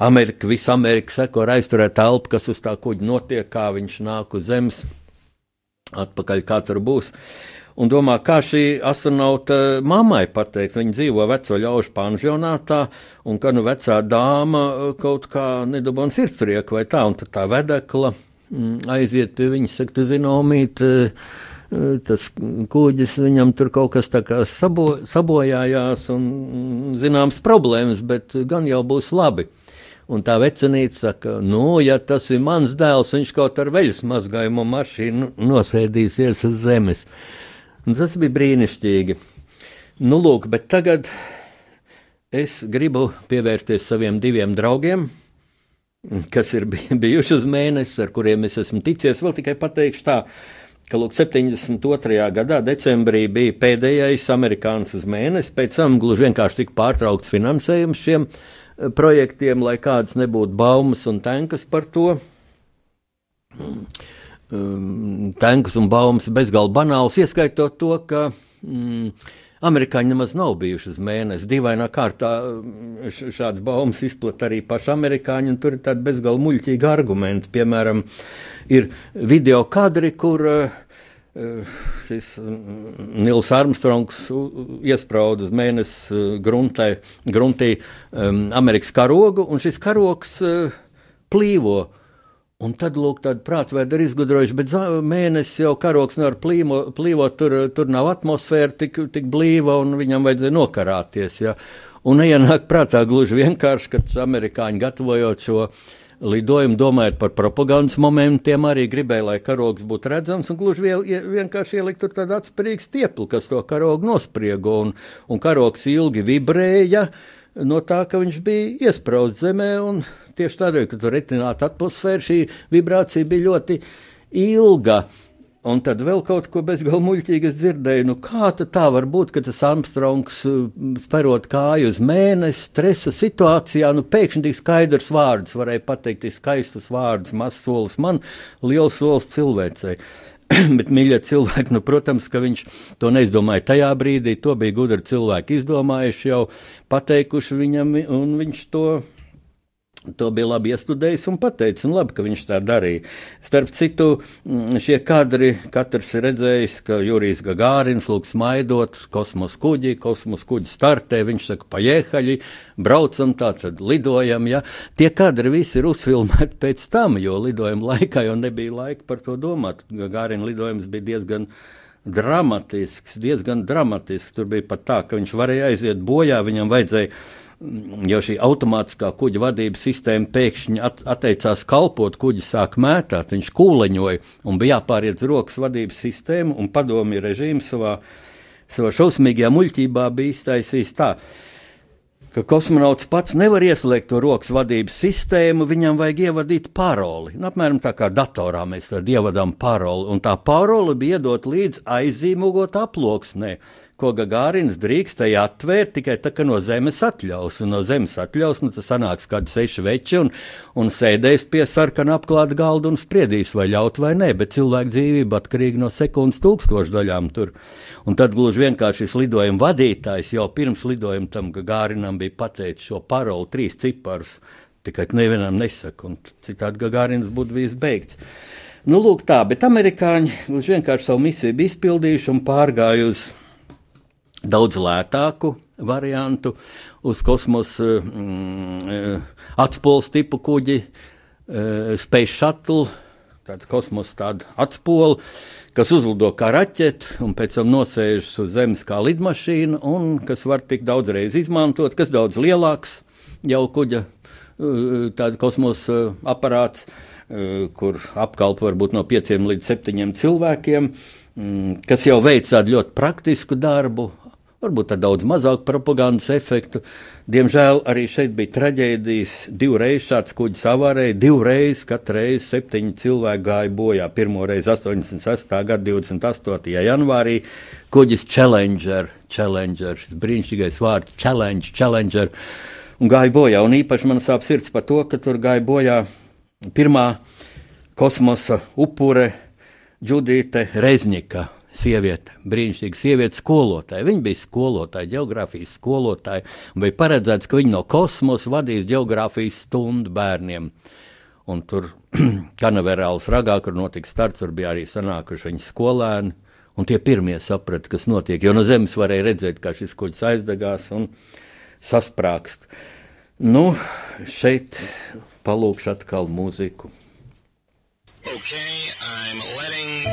S1: Amerika, visa Amerika seko ar aizturēt telpu, kas uz tā kuģa notiek, kā viņš nāk uz zemes, atpakaļ, kā tur būs. Un domā, kā šī astronauta mammai pateikt, viņa dzīvo veco ļaužu pansionātā, un ka nu vecā dāma kaut kā nedabūna sirdsrieku vai tā, un tad tā vedekla mm, aiziet pie viņas, saka, tu zinomīt, tas kuģis viņam tur kaut kas tā kā sabo, sabojājās un zināms problēmas, bet gan jau būs labi. Un tā vecenīte saka, nu, ja tas ir mans dēls, viņš kaut ar veļas mazgājumu mašīnu nosēdīsies uz zemes. Un tas bija brīnišķīgi. Nu, lūk, bet tagad es gribu pievērsties saviem diviem draugiem, kas ir bijuši uz mēnesi, ar kuriem es esmu ticies. Vēl tikai pateikšu tā, ka lūk, 72. gadā, decembrī, bija pēdējais amerikānis uz mēnesi, pēc tam gluži vienkārši tika pārtraukts finansējums šiem cilvēkiem projektiem, lai kādas nebūtu baumas un tankas par to. Um, tankas un baumas bezgalīgi banāls, ieskaitot to, ka mm, amerikāņi nemaz nav bijuši uz mēnesi. Dīvainā kārtā mm, šādas baumas izplatīja arī paši amerikāņi, un tur ir tādi bezgalīgi muļķīgi argumenti. Piemēram, ir video kadri, kur uh, šis mm, Nils Armstrongs iesprāda uz mēnesi gruntē, gruntī um, Amerikas karogu, un šis karogs uh, plīvo. Un tad, lūk, tāda prātvēda ir izgudrojuši, bet mēnesis jau karogs nevar plīvo, plīvot, tur, tur nav atmosfēra tik, tik blīva, un viņam vajadzēja nokarāties. Ja. Un ienāk prātā gluži vienkārši, ka amerikāņi gatavojot šo uh, lidojumu, domājot par propagandas momentiem, arī gribēja, lai karogs būtu redzams, un gluži viel, vienkārši ielikt tur tādu atspērīgu stiepli, kas to karogu nospriego, un, un karogs ilgi vibrēja no tā, ka viņš bija iesprāstīts zemē, un tieši tādēļ, ka tur retināta atmosfēra, šī vibrācija bija ļoti ilga. Un tad vēl kaut ko es dzirdēju, nu kā tā var būt, ka tas Armstrongs sperot kāju uz mēnesi, stresa situācijā, nu pēkšņi tik skaidrs vārds, varēja pateikt, tik skaistas vārds, mazs solis man, liels solis cilvēcei. Bet, mīļie cilvēki, nu, protams, ka viņš to neizdomāja tajā brīdī. To bija gudri cilvēki izdomājuši, jau pateikuši viņam, un viņš to To bija labi iestudējis un pateicis, un labi, ka viņš tā darīja. Starp citu, mm, šie kadri katrs ir redzējis, ka Jurijs Gagārins lūk smaidot kosmos kuģi, kosmos kuģi startē, viņš saka, paiehaļi, braucam tā, tad lidojam, ja. Tie kadri visi ir uzfilmēti pēc tam, jo lidojuma laikā jau nebija laika par to domāt. Gagārina lidojums bija diezgan dramatisks, diezgan dramatisks. Tur bija pat tā, ka viņš varēja aiziet bojā, viņam vajadzēja jo šī automātiskā kuģa vadības sistēma pēkšņi at, atteicās kalpot, kuģi sāk mētāt, viņš kūleņoja un bija jāpāriet uz rokas vadības sistēmu, un padomju režīms savā, savā šausmīgajā muļķībā bija iztaisījis tā. Ka kosmonauts pats nevar ieslēgt to rokas vadības sistēmu, viņam vajag ievadīt paroli. Nu, apmēram tā kā datorā mēs ievadām paroli, un tā paroli bija iedot līdz aizīmogot aploksnē ko Gagārins drīkstēja atvērt tikai tā, ka no zemes atļaus. Un no zemes atļaus, nu tas sanāks kādi seši veči un, un sēdēs pie sarkana apklāta galda un spriedīs, vai ļaut vai nē, bet cilvēku dzīvība atkarīga no sekundes tūkstošdaļām tur. Un tad gluži vienkārši šis lidojuma vadītājs jau pirms lidojuma tam Gagārinam bija pateicis šo parolu trīs ciparus. Tikai nevienam nesaka, un citādi Gagārins būtu bijis beigts. Nu, lūk, tā, bet amerikāņi vienkārši savu misiju bija izpildījuši un pārgājuši daudz lētāku variantu. Uz kosmosa mm, atspūles tipu kuģi, uh, Space Shuttle, tāda kosmosa tāda atspūle, kas uzlido kā raķete un pēc tam nosēžas uz Zemes kā lidmašīna, un kas var tik daudz reizes izmantot, kas daudz lielāks jau kuģa uh, kosmosa aparāts, kur apkalpo varbūt no pieciem līdz septiņiem cilvēkiem, mm, kas jau veic tādu ļoti praktisku darbu, varbūt ar daudz mazāku propagandas efektu. Diemžēl arī šeit bija traģēdijas. Divreiz šāds kuģis avārēja, divreiz, katru reizi septiņi cilvēki gāja bojā. Pirmo reizi 86. gada 28. janvārī kuģis Challenger, Challenger šis brīnišķīgais vārds Challenge, Challenger, un gāja bojā. Un īpaši man sāp sirds par to, ka tur gāja bojā pirmā kosmosa upure Džudīte Rezņika sieviete, brīnišķīga sieviete, skolotāja. Viņa bija skolotāja, geogrāfijas skolotāja, un bija paredzēts, ka viņa no kosmosa vadīs geogrāfijas stundu bērniem. Un tur kanaverāls ragā, kur notika starts, tur bija arī sanākuši viņa skolēni. Un tie pirmie saprata, kas notiek, jo no zemes varēja redzēt, kā šis kuģis aizdegās un sasprāgst. Nu, šeit palūkšu atkal mūziku. Okay, I'm letting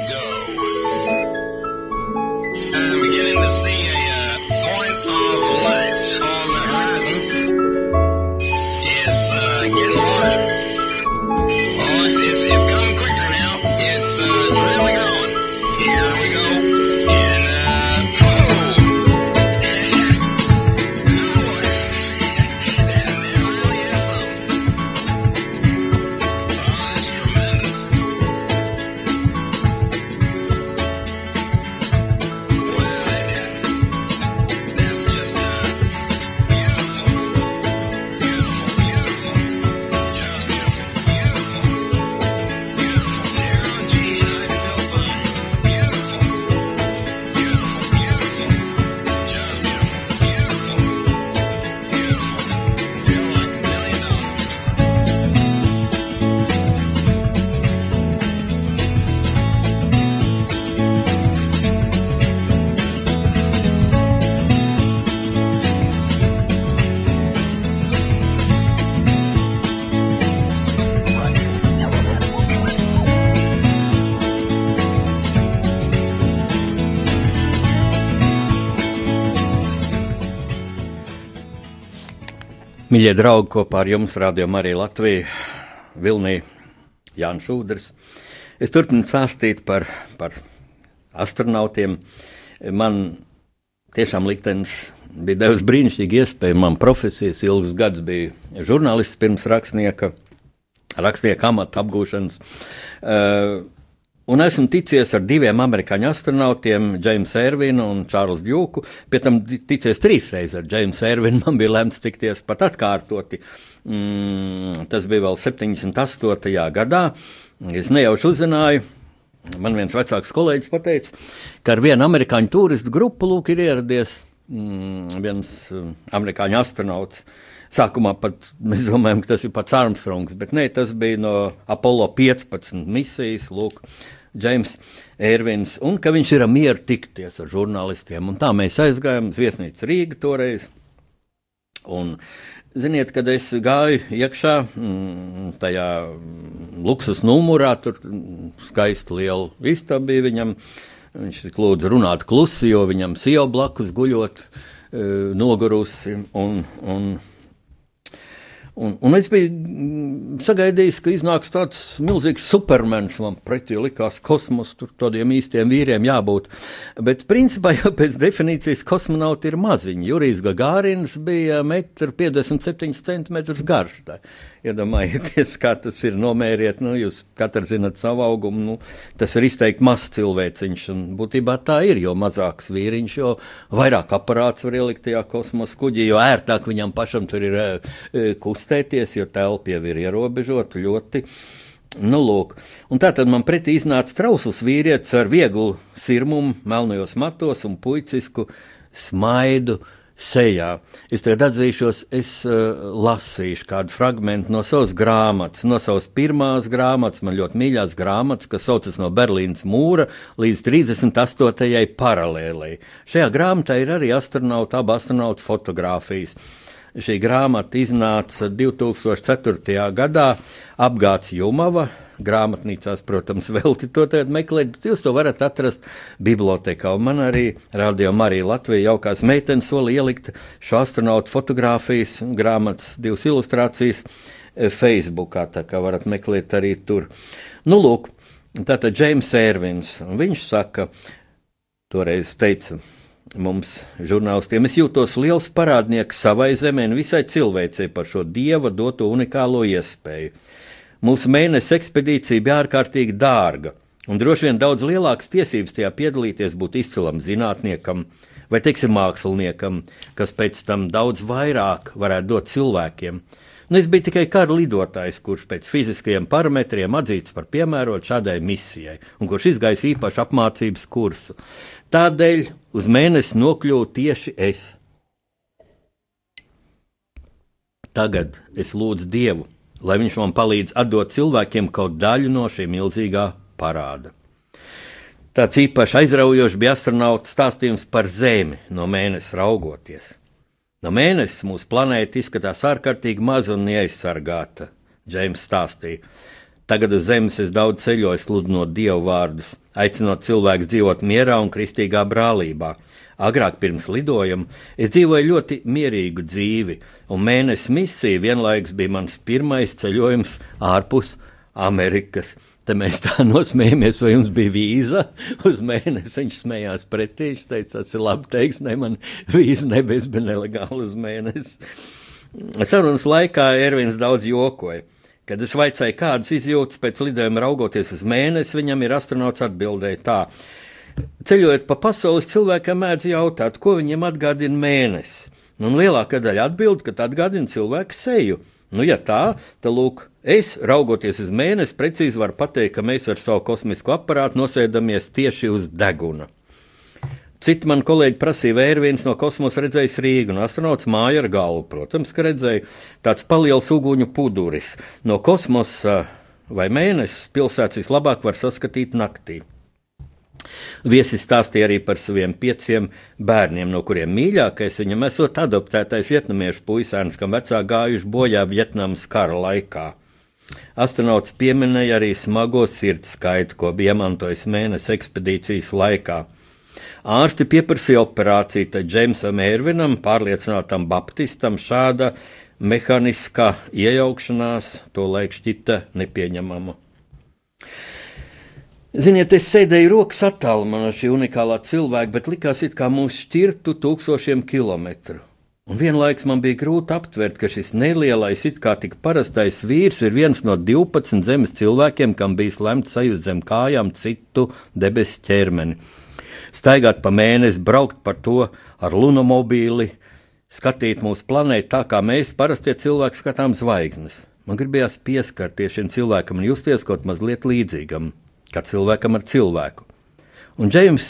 S1: Mīļie draugi, kopā ar jums rādījumā arī Latvija, Vilnī, Jānis Udrs. Es turpinu stāstīt par, par astronautiem. Man tiešām liktenis bija devis brīnišķīgu iespēju. Man profesijas ilgus gadus bija žurnālists pirms rakstnieka, rakstnieka amata apgūšanas. Uh, Un esmu ticies ar diviem amerikāņu astronautiem, Jamesu Ervinu un Čārlis Džuku. Pēc tam ticies trīs reizes ar Jamesu Ervinu. Man bija lemts tikties pat atkārtoti. Mm, tas bija vēl 78. gadā. Es nejauši uzzināju. Man viens vecāks kolēģis pateica, ka ar vienu amerikāņu turistu grupu lūk ir ieradies mm, viens mm, amerikāņu astronauts. Sākumā pat mēs domājam, ka tas ir pats Armstrongs, bet nē, tas bija no Apollo 15 misijas. Lūk, Džeims Ervins, un ka viņš ir mieru tikties ar žurnālistiem. Un tā mēs aizgājām uz viesnīcu Rīgā toreiz. Un, ziniet, kad es gāju iekšā mm, tajā luksus numurā, tur skaisti liela istaba bija viņam. Viņš lūdza runāt klusi, jo viņam sieva blakus guļot, e, nogurusi. Un, un, Un, un es biju mm, sagaidījis, ka iznāks tāds milzīgs supermens. Man pretī likās kosmos, tur tādiem īstiem vīriem jābūt. Bet principā jau pēc definīcijas kosmonauti ir maziņi. Jurijs Gagārins bija 1,57 cm garš. Tā. Iedomājieties, kā tas ir nomēriet, nu, jūs katrs zinat savu augumu, nu, tas ir izteikti mazs cilvēciņš, un būtībā tā ir, jo mazāks vīriņš, jo vairāk aparāts var ielikt tajā kosmosa kuģī, jo ērtāk viņam pašam tur ir e, kustēties, jo telpa jau ir ierobežota ļoti. Nu, lūk. un tā tad man pretī iznāca trausls vīrietis ar vieglu sirmumu, melnajos matos un puicisku smaidu, uh, sejā. Es tagad atzīšos, es uh, lasīšu kādu fragment no savas grāmatas, no savas pirmās grāmatas, man ļoti mīļās grāmatas, kas saucas no Berlīnas mūra līdz 38. paralēlei. Šajā grāmatā ir arī astronauta, abu astronautu fotografijas. Šī grāmata iznāca 2004. gadā apgāds Jumava grāmatnīcās, protams, velti to meklēt, jūs to varat atrast bibliotekā. Un man arī Radio Marija Latvija jaukās meitenes sola ielikt šo astronautu fotografijas grāmatas, divas ilustrācijas e, Facebookā, tā kā varat meklēt arī tur. Nu, lūk, tātad Džeims Ērvins, viņš saka, toreiz teica, mums, žurnālistiem. Es jūtos liels parādnieks savai zemē un visai cilvēcei par šo dieva doto unikālo iespēju. Mūsu mēnesis ekspedīcija bija ārkārtīgi dārga, un droši vien daudz lielākas tiesības tajā piedalīties būtu izcilam zinātniekam vai, teiksim, māksliniekam, kas pēc tam daudz vairāk varētu dot cilvēkiem. Nu, es biju tikai kara lidotājs, kurš pēc fiziskajiem parametriem atzīts par piemērotu šādai misijai, un kurš izgājis īpašu apmācības kursu. Tādēļ uz mēnesi nokļuvu tieši es. Tagad es lūdzu Dievu lai viņš man palīdz atdot cilvēkiem kaut daļu no šī milzīgā parāda. Tāds īpaši aizraujošs bija astronauta stāstījums par Zemi no mēneša raugoties. No mēnesis mūsu planēta izskatās ārkārtīgi maza un neaizsargāta, Džeims stāstīja. Tagad uz Zemes es daudz ceļoju, sludinot dievu vārdus, aicinot cilvēkus dzīvot mierā un kristīgā brālībā, Agrāk pirms lidojuma es dzīvoju ļoti mierīgu dzīvi, un mēnesis misija vienlaikus bija mans pirmais ceļojums ārpus Amerikas. Te mēs tā nosmējamies, vai jums bija vīza uz mēnesi. Viņš smējās pretī. Viņš teica, tas ir labi teiks, ne man vīza nebija, bet nelegāli uz mēnesi. Sarunas laikā Ervins daudz jokoja. Kad es vaicāju, kādas izjūtas pēc lidojuma raugoties uz mēnesi, viņam ir astronauts atbildēja tā. Ceļojot pa pasaules, cilvēkam mēdz jautāt, ko viņiem atgādina mēnesis. Un lielākā daļa atbild, ka atgādina cilvēku seju. Nu, ja tā, tad lūk, es, raugoties uz mēnesi, precīzi varu pateikt, ka mēs ar savu kosmisko aparātu nosēdamies tieši uz deguna. Citi man kolēģi prasīja, vai ir viens no kosmosa redzējis Rīgu, un astronauts māja ar galvu. Protams, ka redzēju tāds paliels uguņu puduris. No kosmosa vai mēnesis pilsētas vislabāk var saskatīt naktī. Viesis stāstīja arī par saviem pieciem bērniem, no kuriem mīļākais viņam esot adoptētais vietnamiešu puisēns, kam vecāki gājuši bojā Vietnamas kara laikā. Astronauts pieminēja arī smago sirds skaitu, ko bija iemantojis mēnesi ekspedīcijas laikā. Ārsti pieprasīja operāciju, tad Džeimsam Ervinam, pārliecinātam baptistam, šāda mehāniskā iejaukšanās to laik šķita nepieņemama. Ziniet, es sēdēju rokas attālumā no šī unikālā cilvēka, bet likās, it kā mūs šķirtu tūkstošiem kilometru. Un vienlaikus man bija grūti aptvert, ka šis nelielais, it kā tik parastais vīrs ir viens no 12 zemes cilvēkiem, kam bija lemts sajust zem kājām citu debesu ķermeni. Staigāt pa mēnesi, braukt par to ar lunomobīli, skatīt mūsu planētu tā, kā mēs parastie cilvēki skatām zvaigznes. Man gribējās pieskarties šim cilvēkam un justies kaut mazliet līdzīgam, kā cilvēkam ar cilvēku. Un Džeims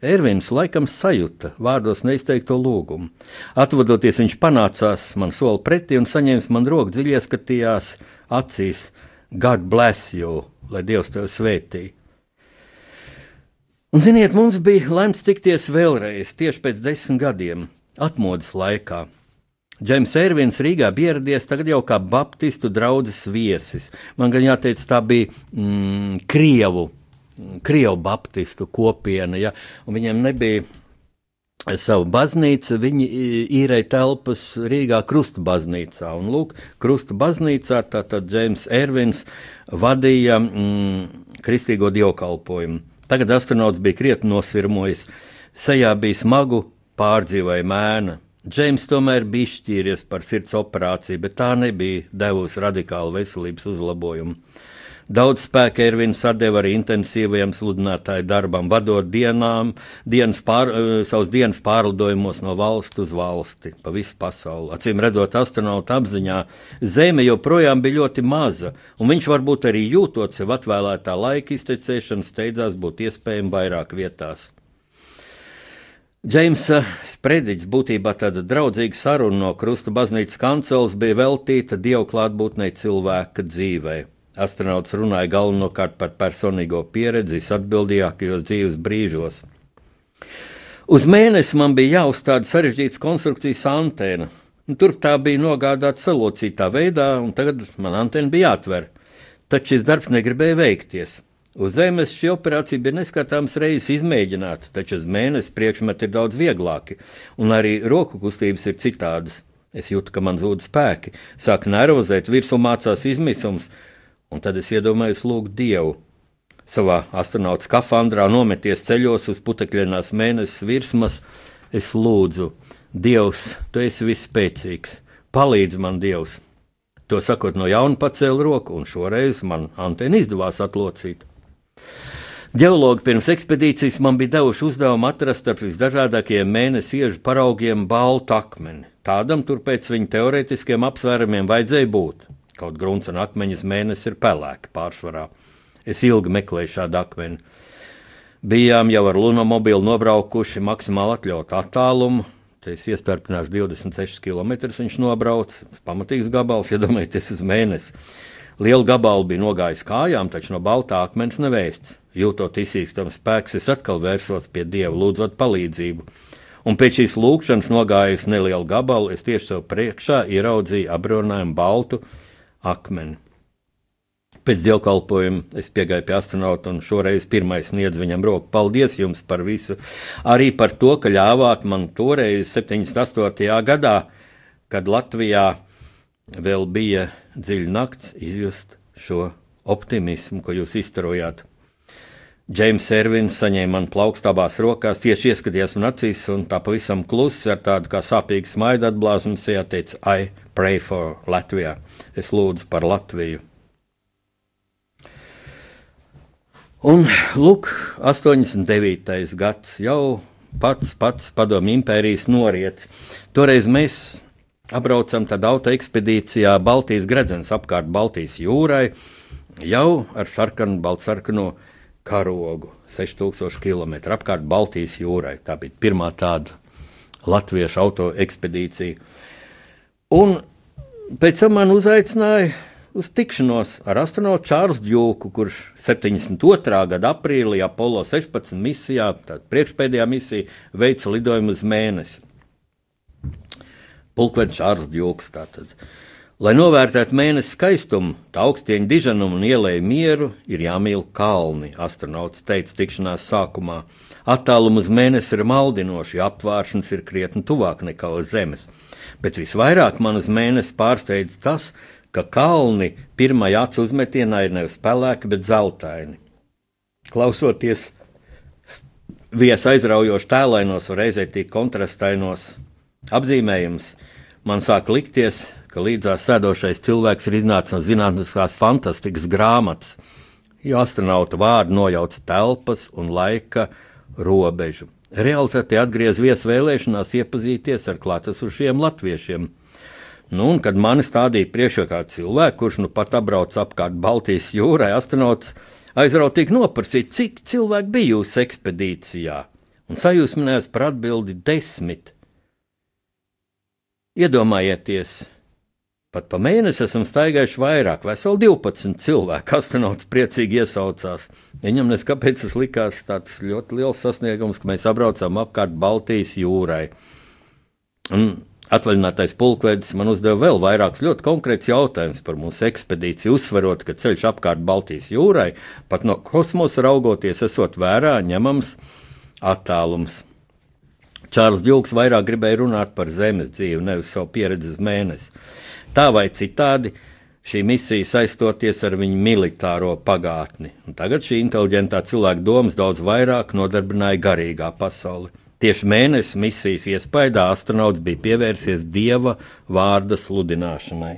S1: Ervins laikam sajūta vārdos neizteikto lūgumu. Atvadoties, viņš panācās man soli pretī un saņēma man roku dziļi ieskatījās acīs. God bless you, lai Dievs tevi svētī. Un, ziniet, mums bija lemts tikties vēlreiz, tieši pēc desmit gadiem, atmodas laikā. Džeims Ervins Rīgā bija ieradies tagad jau kā Baptistu draugs viesis. Man gan jāteic, tā bija mm, Krievu Krievu baptistu kopiena, ja, un viņiem nebija savu baznīcu, viņi īrēja telpas Rīgā Krusta baznīcā. Un, lūk, Krusta baznīcā tātad Džeims Ervins vadīja mm, kristīgo dievkalpojumu. Tagad astronauts bija krietni nosirmojis, sejā bija smagu pārdzīvoja mēna. Džeims tomēr bija šķīries par sirds operāciju, bet tā nebija devusi radikālu veselības uzlabojumu. Daudz spēka Ervins atdeva arī intensīvajam sludinātāju darbam, vadot dienām, dienas pār, eh, savus dienas pārlidojumos no valsts uz valsti, pa visu pasauli. Acīm redzot, astronauta apziņā Zeme joprojām bija ļoti maza, un viņš varbūt arī jūtot sev atvēlētā laika iztecēšanu, steidzās būt iespējami vairāk vietās. Džeimsa sprediķis, būtībā tāda draudzīga saruna no Krusta baznīcas kanceles, bija veltīta dievu klātbūtnei cilvēka dzīvei. Astronauts runāja galvenokārt par personīgo pieredzi atbildīgākajos dzīves brīžos. Uz mēnesi man bija jāuzstāda sarežģīts konstrukcijas antena. Tur tā bija nogādāta salocītā veidā, un tagad man antena bija jāatver. Taču šis darbs negribēja veikties. Uz Zemes šī operācija bija neskatāms reizes izmēģināta, taču uz mēnesi priekšmeti ir daudz vieglāki, un arī roku kustības ir citādas. Es jūtu, ka man zūd spēki, sāk nervozēt, virsū mācās izmisums, un tad es iedomājos lūgt Dievu. Savā astronauta skafandrā nometies ceļos uz putekļienās mēnesis virsmas, es lūdzu, Dievs, tu esi vispēcīgs, palīdz man Dievs. To sakot no jauna pacēla roku, un šoreiz man antena izdevās atlocīt. Geologi pirms ekspedīcijas man bija devuši uzdevumu atrast starp visdažādākajiem mēnesi iežu paraugiem baltu akmeni. Tādam tur pēc viņa teorētiskiem apsvērumiem vajadzēja būt. Kaut grunts un akmeņas mēnesis ir pelēki pārsvarā. Es ilgi meklēju šādu akmeni. Bijām jau ar lunomobīlu nobraukuši maksimāli atļautu attālumu. Te es iestarpināšu 26 km. Viņš nobrauc, pamatīgs gabals, iedomājieties, uz mēnesi. Lielu gabalu bija nogājis kājām, taču no baltā akmens nevēsts. Jūtot izsīkstams spēks, es atkal vērsos pie dieva, lūdzot palīdzību. Un pēc šīs lūkšanas nogājis nelielu gabalu, es tieši sev priekšā ieraudzīju apbrunājumu baltu akmeni. Pēc dievkalpojuma es piegāju pie astronauta un šoreiz pirmais sniedz viņam roku. Paldies jums par visu. Arī par to, ka ļāvāt man toreiz, 78. gadā, kad Latvijā vēl bija dziļa nakts, izjust šo optimismu, ko jūs izstarojāt. Džeims Ervins saņēma man plaukstu abās rokās, tieši ieskatījās man acīs, un tā pavisam klusi ar tādu kā sāpīgu smaidu atblāzumu sejā teica: I pray for Latviju. Es lūdzu par Latviju. Un lūk, 89. gads jau pats, pats padomju impērijas noriet. Toreiz mēs apbraucam tādu auto ekspedīcijā Baltijas gredzens apkārt Baltijas jūrai, jau ar sarkanu, baltsarkanu karogu 6000 km apkārt Baltijas jūrai. Tā bija pirmā tāda latviešu auto ekspedīcija. Un pēc tam man uzaicināja uz tikšanos ar astronautu Čārlis Džūku, kurš 72. gada aprīlī Apollo 16 misijā, tāda priekšpēdējā misija, veica lidojumu uz mēnesi. Pulkvedis Čārlis Džūks tātad. Lai novērtētu mēnesi skaistumu, tā augstieņa diženumu un ielēju mieru, ir jāmīl kalni, astronauts teica tikšanās sākumā. Attālums uz mēnesi ir maldinoši, jo apvārsnes ir krietni tuvāk nekā uz Zemes. Bet visvairāk man uz mēnesi pārsteidz tas, ka kalni pirmajā acu uzmetienā ir nevis pelēki, bet zeltaini. Klausoties viesa aizraujoši tēlainos, reizē tik kontrastainos apzīmējums man sāk likties, ka līdzās sēdošais cilvēks ir iznācis no zinātniskās fantastikas grāmatas, jo astronauta vārdi nojauca telpas un laika robežu. Realtāte atgriez viesvēlēšanās iepazīties ar klātesošiem latviešiem. Nu, un, kad mani stādīja priekšā kāds cilvēks, kurš nu pat apbrauc apkārt Baltijas jūrai, astronauts aizrautīgi noprasīja, cik cilvēku bija jūsu ekspedīcijā, un sajūsminājās par atbildi desmit. Iedomājieties, pat pa mēnesi esam staigājuši vairāk, veseli 12 cilvēki. Astronauts priecīgi iesaucās. Viņam neskapēc tas likās tāds ļoti liels sasniegums, ka mēs apbraucām apkārt Baltijas jūrai. Un Atvaļinātais pulkvedis man uzdeva vēl vairākus ļoti konkrētus jautājumus par mūsu ekspedīciju, uzsverot, ka ceļš apkārt Baltijas jūrai, pat no kosmosa raugoties, esot vērā ņemams attālums. Čārls Džūks vairāk gribēja runāt par zemes dzīvi, nevis savu pieredzi uz mēnesi. Tā vai citādi šī misija saistoties ar viņu militāro pagātni, un tagad šī inteliģentā cilvēka domas daudz vairāk nodarbināja garīgā pasauli. Tieši mēnesis misijas iespējā astronauts bija pievērsies dieva vārda sludināšanai.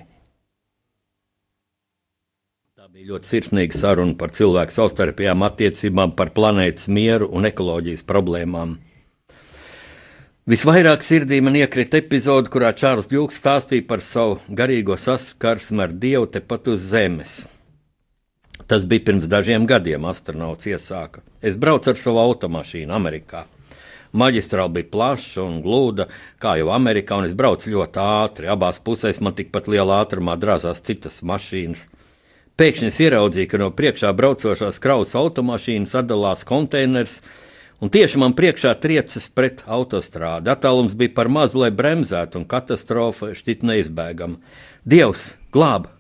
S1: Tā bija ļoti sirsnīga saruna par cilvēku savstarpējām attiecībām, par planētas mieru un ekoloģijas problēmām. Visvairāk sirdī man iekrita epizode, kurā Čārls Čūks stāstīja par savu garīgo saskarsmi ar Dievu tepat uz Zemes. Tas bija pirms dažiem gadiem, astronauts iesāka. Es braucu ar savu automašīnu Amerikā. Maģistrāla bija plaša un glūda, kā jau Amerikā, un es braucu ļoti ātri. Abās pusēs man tikpat lielā ātrumā drāzās citas mašīnas. Pēkšņi es ieraudzīju, ka no priekšā braucošās kravas automašīnas atdalās konteiners, un tieši man priekšā triecas pret autostrādi. Attālums bija par mazu, lai bremzētu, un katastrofa šķiet neizbēgama. Dievs, glāb!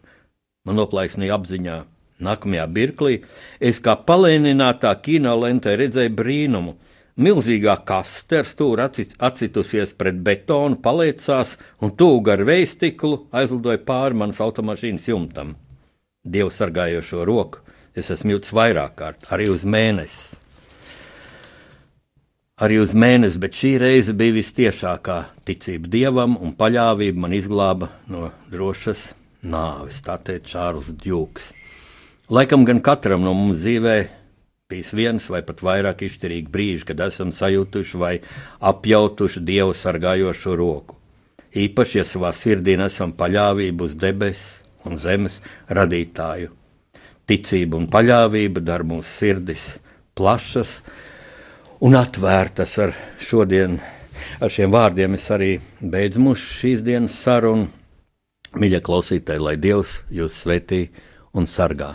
S1: Man noplaiksnīja apziņā. Nākamajā mirklī es kā palēninātā kino lentē redzēju brīnumu. Milzīgā kaste ar stūri atcitusies pret betonu, paliecās un tuvu gar veistiklu aizlidoja pāri manas automašīnas jumtam. Dievu sargājošo roku es esmu jūtis vairāk kārt, arī uz mēnesi arī uz mēnesi, bet šī reize bija vistiešākā ticība dievam un paļāvība man izglāba no drošas nāves. Tā teica Čārls Džūks. Laikam gan katram no mums dzīvē bijis viens vai pat vairāk izšķirīgi brīži, kad esam sajutuši vai apjautuši dievu sargājošo roku. Īpaši, ja savā sirdī nesam paļāvību uz debesu un zemes radītāju. Ticība un paļāvība dara mūsu sirdis plašas, un atvērtas ar šodien. Ar šiem vārdiem es arī beidzu mūsu šīs dienas sarunu. Mīļie klausītāji, lai Dievs jūs svētī un sargā!